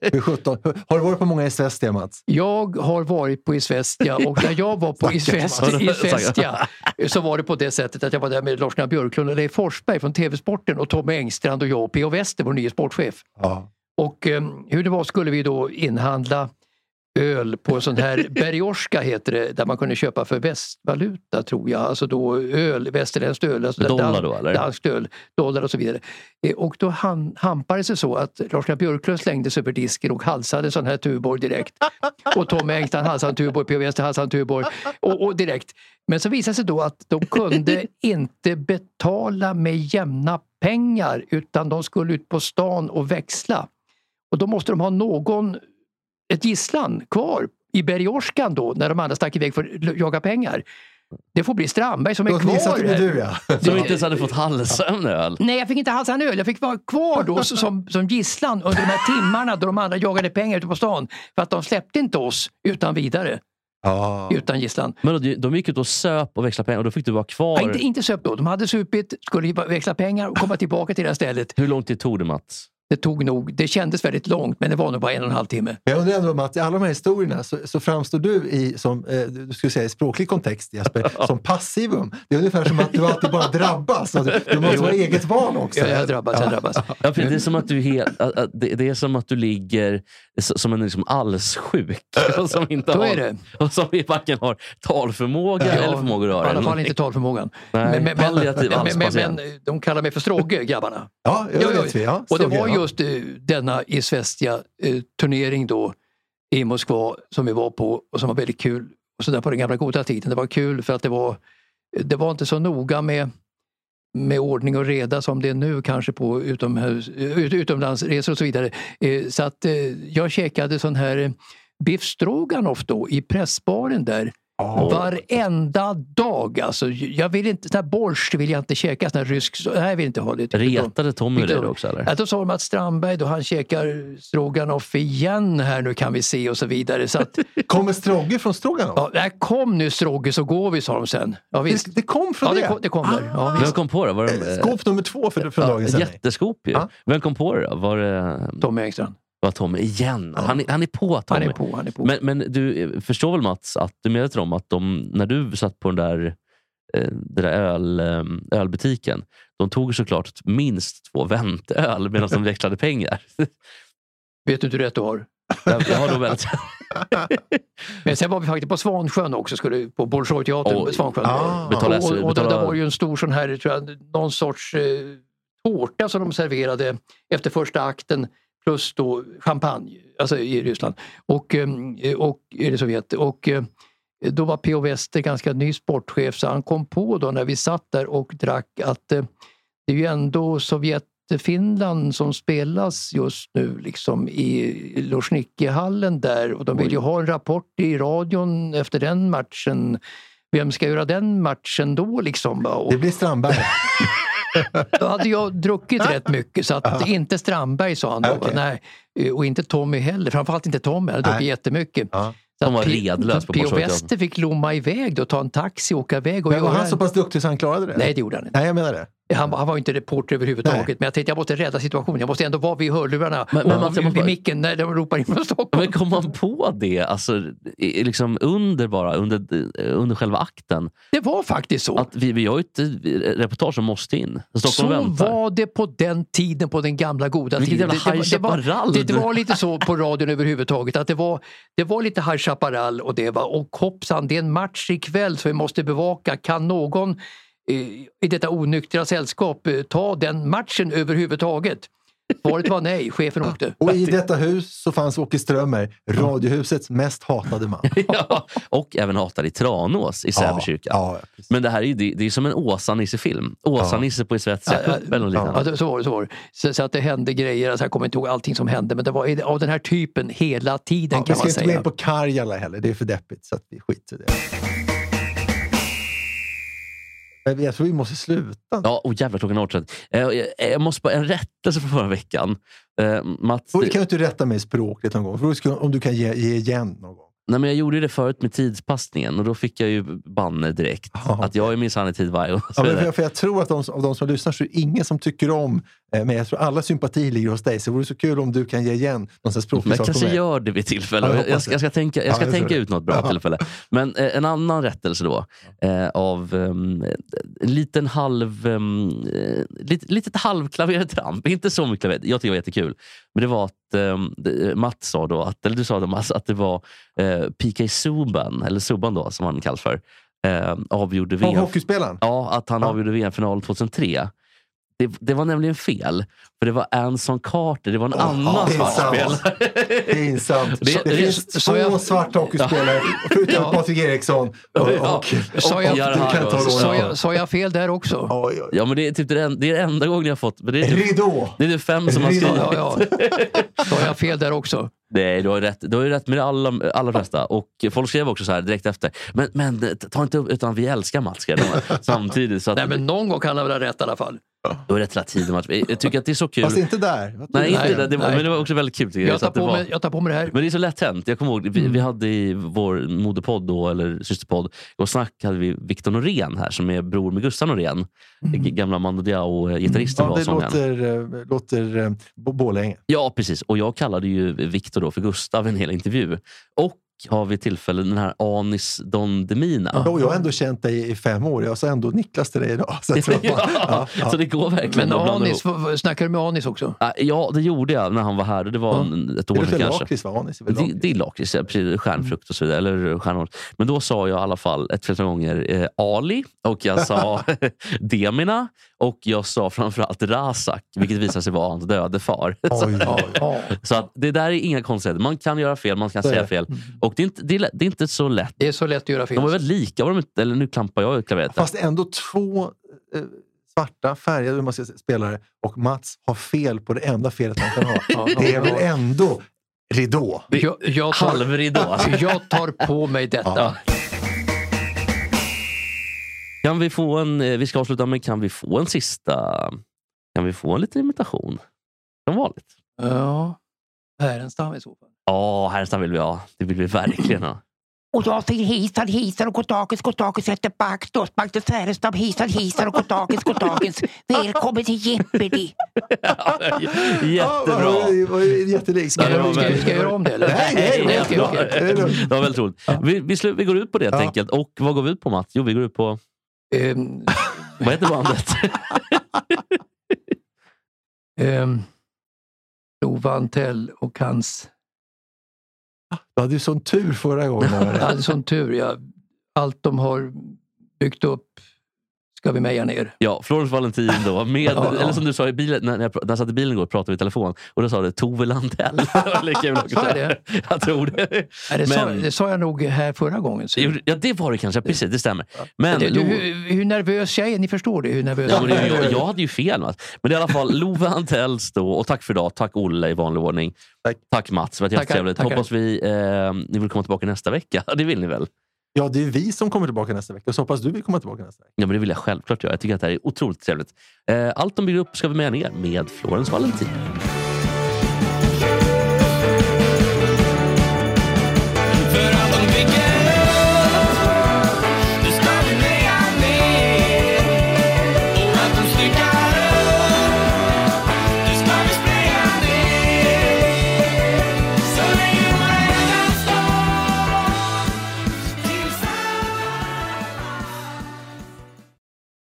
Hur 17, hur- har du varit på många Isvestia, Mats? Jag har varit på Isvestia och när jag var på Isvestia, Isvestia så var det på det sättet att jag var där med Lars-Gunnar Björklund och Leif Forsberg från TV-sporten och Tommy Engstrand och jag och P.O. Wester, vår nya sportchef. Ja. Och eh, hur det var skulle vi då inhandla öl på sån här Berioska heter det, där man kunde köpa för västvaluta tror jag. Alltså då öl, västerländskt öl. Alltså Dollar då, eller? Danskt öl, dollar och så vidare. Eh, Och då han, hampade det sig så att Lars-Gunnar Björklund slängde sig över disken och halsade sån här Tuborg direkt. Och Tom Engstrand halsade en Tuborg, P.O. Wester halsade en Tuborg. Och, och direkt. Men så visade det sig då att de kunde inte betala med jämna pengar utan de skulle ut på stan och växla. Och då måste de ha någon, ett gisslan kvar i Bergiorskan då när de andra stack iväg för att jaga pengar. Det får bli Strandberg som är kvar. det du, ja. Som inte ens hade fått halsa en öl. Nej, jag fick inte halsa en öl. Jag fick vara kvar då som, som gisslan under de här timmarna då de andra jagade pengar ute på stan. För att de släppte inte oss utan vidare, Ja. utan gisslan. Men då, de gick ut och söp och växlade pengar och då fick du vara kvar. Ja, inte, inte söp då. De hade supit, skulle växla pengar och komma tillbaka till det här stället. Hur lång tid tog det Mats? Det tog nog, det kändes väldigt långt men det var nog bara en och en halv timme. Jag undrar ändå, Mats, i alla de här historierna så, så framstår du i, som, eh, du skulle säga i språklig kontext, Jesper, som passivum. Det är ungefär som att du alltid bara drabbas. Du, du måste vara eget val också. Ja, jag drabbas, jag drabbas. Ja, för det, är som att du är helt, det, det är som att du ligger som en liksom allssjuk. Och som inte har, är det. Och som varken har talförmåga Ja, eller förmåga att I röra alla fall inte talförmågan. Nej, men, men, men, men de kallar mig för Strogge, grabbarna. Ja, ja, det vet vi. Ja, och det Strogge, var ja just eh, denna isvestia eh, turnering då i Moskva som vi var på och som var väldigt kul. och så där på den gamla goda tiden. Det var kul för att det var, det var inte så noga med, med ordning och reda som det är nu kanske på utomhus, utomlandsresor och så vidare. Eh, så att jag käkade sån här biff stroganoff då i pressbaren där. Varenda dag alltså. Jag vill inte, sån här borst vill jag inte käka, sån här rysk, nej vill inte ha det. Retade Tommy dig också eller? Ja, då sa de att Strandberg då han käkar stroganoff igen här nu kan vi se och så vidare. Så att, Kommer Strogge från Stroganoff? ja, nej, kom nu Strogge så går vi sa de sen. Ja, visst. Det, det kom från Ja, det? det kom, det kom där. Ja, Vem kom på det? Var det eh, Skåp nummer två för, från dagens sändning. jätteskop ju. Ja. Vem kom på det då? Var det Tommy Engstrand. Var Tommy igen? Han, är- han är på Tommy. Han är på, han är på. Men, men du eh, förstår väl Mats att du medveten om att de, när du satt på den där, eh, den där öl, eh, ölbutiken, de tog såklart minst två väntöl medan de växlade pengar. Vet du inte hur rätt du har? Jag, jag har nog väldigt... Men sen var vi faktiskt på Svansjön också, skulle, på Bolshoi-teatern Oj. på Svansjön. Ah. Betala- och, och, betala- där var ju en stor sån här, tror jag, någon sorts eh, tårta som de serverade efter första akten plus då champagne, alltså i Ryssland och, eh, och eller Sovjet. Och eh, då var P.O. Wester ganska ny sportchef så han kom på då när vi satt där och drack att eh, det är ju ändå Sovjet-Finland som spelas just nu liksom i Luzhniki-hallen där och de vill ju ha en rapport i radion efter den matchen. Vem ska göra den matchen då liksom? Och Det blir Strandberg. då hade jag druckit rätt mycket så att inte Strandberg sa han då. Okej. Nej, och inte Tommy heller, framförallt inte Tommy, han hade druckit jättemycket. Ja. Så Han var redlös på P.O. Wester fick lomma iväg då, ta en taxi och åka iväg och Men var han så pass duktig så han klarade det? Nej, det gjorde han inte. Nej, jag menar det. Han, han var inte reporter överhuvudtaget, Nej. men jag tänkte jag måste rädda situationen. Jag måste ändå vara vid hörlurarna Men- och men jag vid, micken när de ropar in från Stockholm. Men kom man på det alltså, liksom under, bara, under, under själva akten? Det var faktiskt så. Att vi, vi har ju ett reportage som måste in. Så Stockholm väntar. var det på den tiden, på den gamla goda Vilket tiden. det, det, det, var, det, det var lite så på radion överhuvudtaget. Att det, var, det var lite High Chaparral och det var och hoppsan, det är en match ikväll så vi måste bevaka. Kan någon i detta onyktra sällskap eh, ta den matchen överhuvudtaget? Svaret var nej, chefen åkte. Och i detta hus så fanns Åke Strömmer, Radiohusets mest hatade man. ja, och även hatad i Tranås i Säby kyrka. Ja, precis. Men det här är, det, det är som en Åsa-Nisse-film. Åsa-Nisse på Svettiga Ja, cupen och liknande. Ja, så var det. Så, var det. Så, så att det hände grejer, alltså jag kommer inte ihåg allting som hände men det var av den här typen hela tiden Ja, vi kan ska man inte gå in på Karjala heller, det är för deppigt. Så att vi skiter i det. Men jag tror vi måste sluta. Ja, och jävlar klockan är 18. Eh, jag, jag måste bara, en rättelse från förra veckan. Eh, Mats, Och Kan du inte rätta mig språkligt någon gång? För Om du kan ge, ge igen någon gång. nej, men jag gjorde det förut med tidspassningen och då fick jag ju banne direkt. Ja. Att jag är minsann i tid varje gång. Ja, men för, för jag tror att de, av de som lyssnar så är det ingen som tycker om eh, men jag tror alla sympati ligger hos dig. Så det vore så kul om du kan ge igen någon språklig Men jag kanske gör det vid tillfälle. Ja, jag jag, ska, jag ska tänka, jag Ja, ska jag tror tänka ut något bra Ja. tillfälle. Men eh, en annan rättelse då. Eh, av um, en liten halv... Um, eh, lit, litet halvklavertramp. Inte så mycket klaver. Jag tycker det var jättekul. Men det var att um, det- Mats sa då, att, eller du sa då Mats, att det var eh, PK Subban, eller Subban då som han kallas för, eh, avgjorde VM. hockeyspelaren? Ja, att han Ja. avgjorde VM-finalen 2003. Det, det var nämligen fel. För det var Anson Carter, det var en annan pinsamt. svartspelare. Pinsamt. Det, Det- det- finns så två jag- svarta hockeyspelare, förutom Ja. Patrik Eriksson. Och, Ja. Sa jag- fel där också? Oj, oj. Ja, men det är typ det, en- det är enda gången jag har fått... Men det, är typ, Ridå! det är typ fem som har Ridå. skrivit. Ja, ja. Sa jag fel där också? Nej, du har ju rätt, du har ju rätt med det alla, allra flesta. Och folk skrev också så här direkt efter. Men, men ta inte upp, utan vi älskar Mats. Samtidigt. Så att, Nej, men någon gång kan han väl ha rätt i alla fall. Du har rätt hela tiden. Mats. Jag tycker att det är så kul. Fast inte där. Nej, inte Nej, det. det var, nej. men det var också väldigt kul. Jag, Jag så tar, att det på var, mig, jag tar på mig det här. Men det är så lätt hänt. Jag kommer ihåg, vi, Mm. vi hade i vår moderpodd, då, eller systerpodd, och snack hade vi Viktor Norén här som är bror med Gustav Norén. G- Gamla Mando Diao-gitarristen Ja, var det sångaren. låter, eh, låter eh, Bo- Borlänge. Ja, precis. Och jag kallade ju Viktor då för Gustav i en hel intervju. Och har vi tillfälle den här Anis Don Demina. Och jag har ändå känt dig i fem år. Jag sa ändå Niklas till dig idag. Så, jag tror att man, ja, ja, Så det går verkligen Men Anis, ihop. snackar du med Anis också? Ja, det gjorde jag när han var här. Det var Ja. en, ett år sedan kanske. lakrits va? Anis Det, det är lakrits, ja, precis. stjärnfrukt och så vidare. Eller stjärnor. Men då sa jag i alla fall ett flertal gånger eh, Ali och jag sa Demina och jag sa framförallt Razak, vilket visade sig vara hans döde far. Oj, oj. Ja. Så att det där är inga konstigheter. Man kan göra fel, man kan säga fel. Och det är inte, det är, det är inte så lätt. Det är så lätt att göra fel. De var väldigt lika, var de inte? Eller nu klampar jag klaveret. Fast ändå två eh, svarta, färgade ska säga, spelare och Mats har fel på det enda felet han kan ha. Ja, det är väl ändå ridå? Jag, jag, tar, Halvridå. jag tar på mig detta. Ja. Kan vi få en, eh, vi ska avsluta med, kan vi få en sista, kan vi få en liten imitation? Som vanligt. Ja. Härenstam i så fall. Ja, Härenstam vill vi ha. Det vill vi verkligen ha. Och jag säger hejsan hejsan och goddagens goddagens heter Back Magnus Härenstam hejsan hejsan och goddagens goddagens Välkommen till Jeopardy! Jättebra. Ja, det var ju jättelikt. Ska, jag, ska, ska jag göra om det eller? Nej, nej, det var väldigt roligt. Vi, vi, slu, vi går ut på det helt Ja. enkelt. Och vad går vi ut på Mats? Jo, vi går ut på, Ehm, vad heter bandet? ehm, Lova Antell och hans... Du hade ju sån tur förra gången. Jag hade sån tur. Ja. Allt de har byggt upp ska vi meja ner. Ja, Florence Valentin då. Med, Ja, ja. Eller som du sa i bilen, när jag, när jag satt i bilen igår och pratade i telefon. Och då sa du Tove Landell. Sa jag det? Jag tror det. Nej, det, sa, Men- det sa jag nog här förra gången. Så. Ja, det var det kanske. Precis, det stämmer. Men, Det, du, hur, hur nervös jag är, ni förstår det. Hur nervös Ja, men det, jag jag, hade ju fel. Mats. Men i alla fall Love Antells då. Och tack för idag. Tack Olle i vanlig ordning. Tack. Mats. Det var tackar. Hoppas vi, eh, ni vill komma tillbaka nästa vecka. Det vill ni väl? Ja, det är vi som kommer tillbaka nästa vecka. Så hoppas du vill komma tillbaka nästa vecka. Ja, men det vill jag självklart göra. Jag tycker att det här är otroligt trevligt. Eh, allt de bygger upp ska vi med ner med Florence Valentin.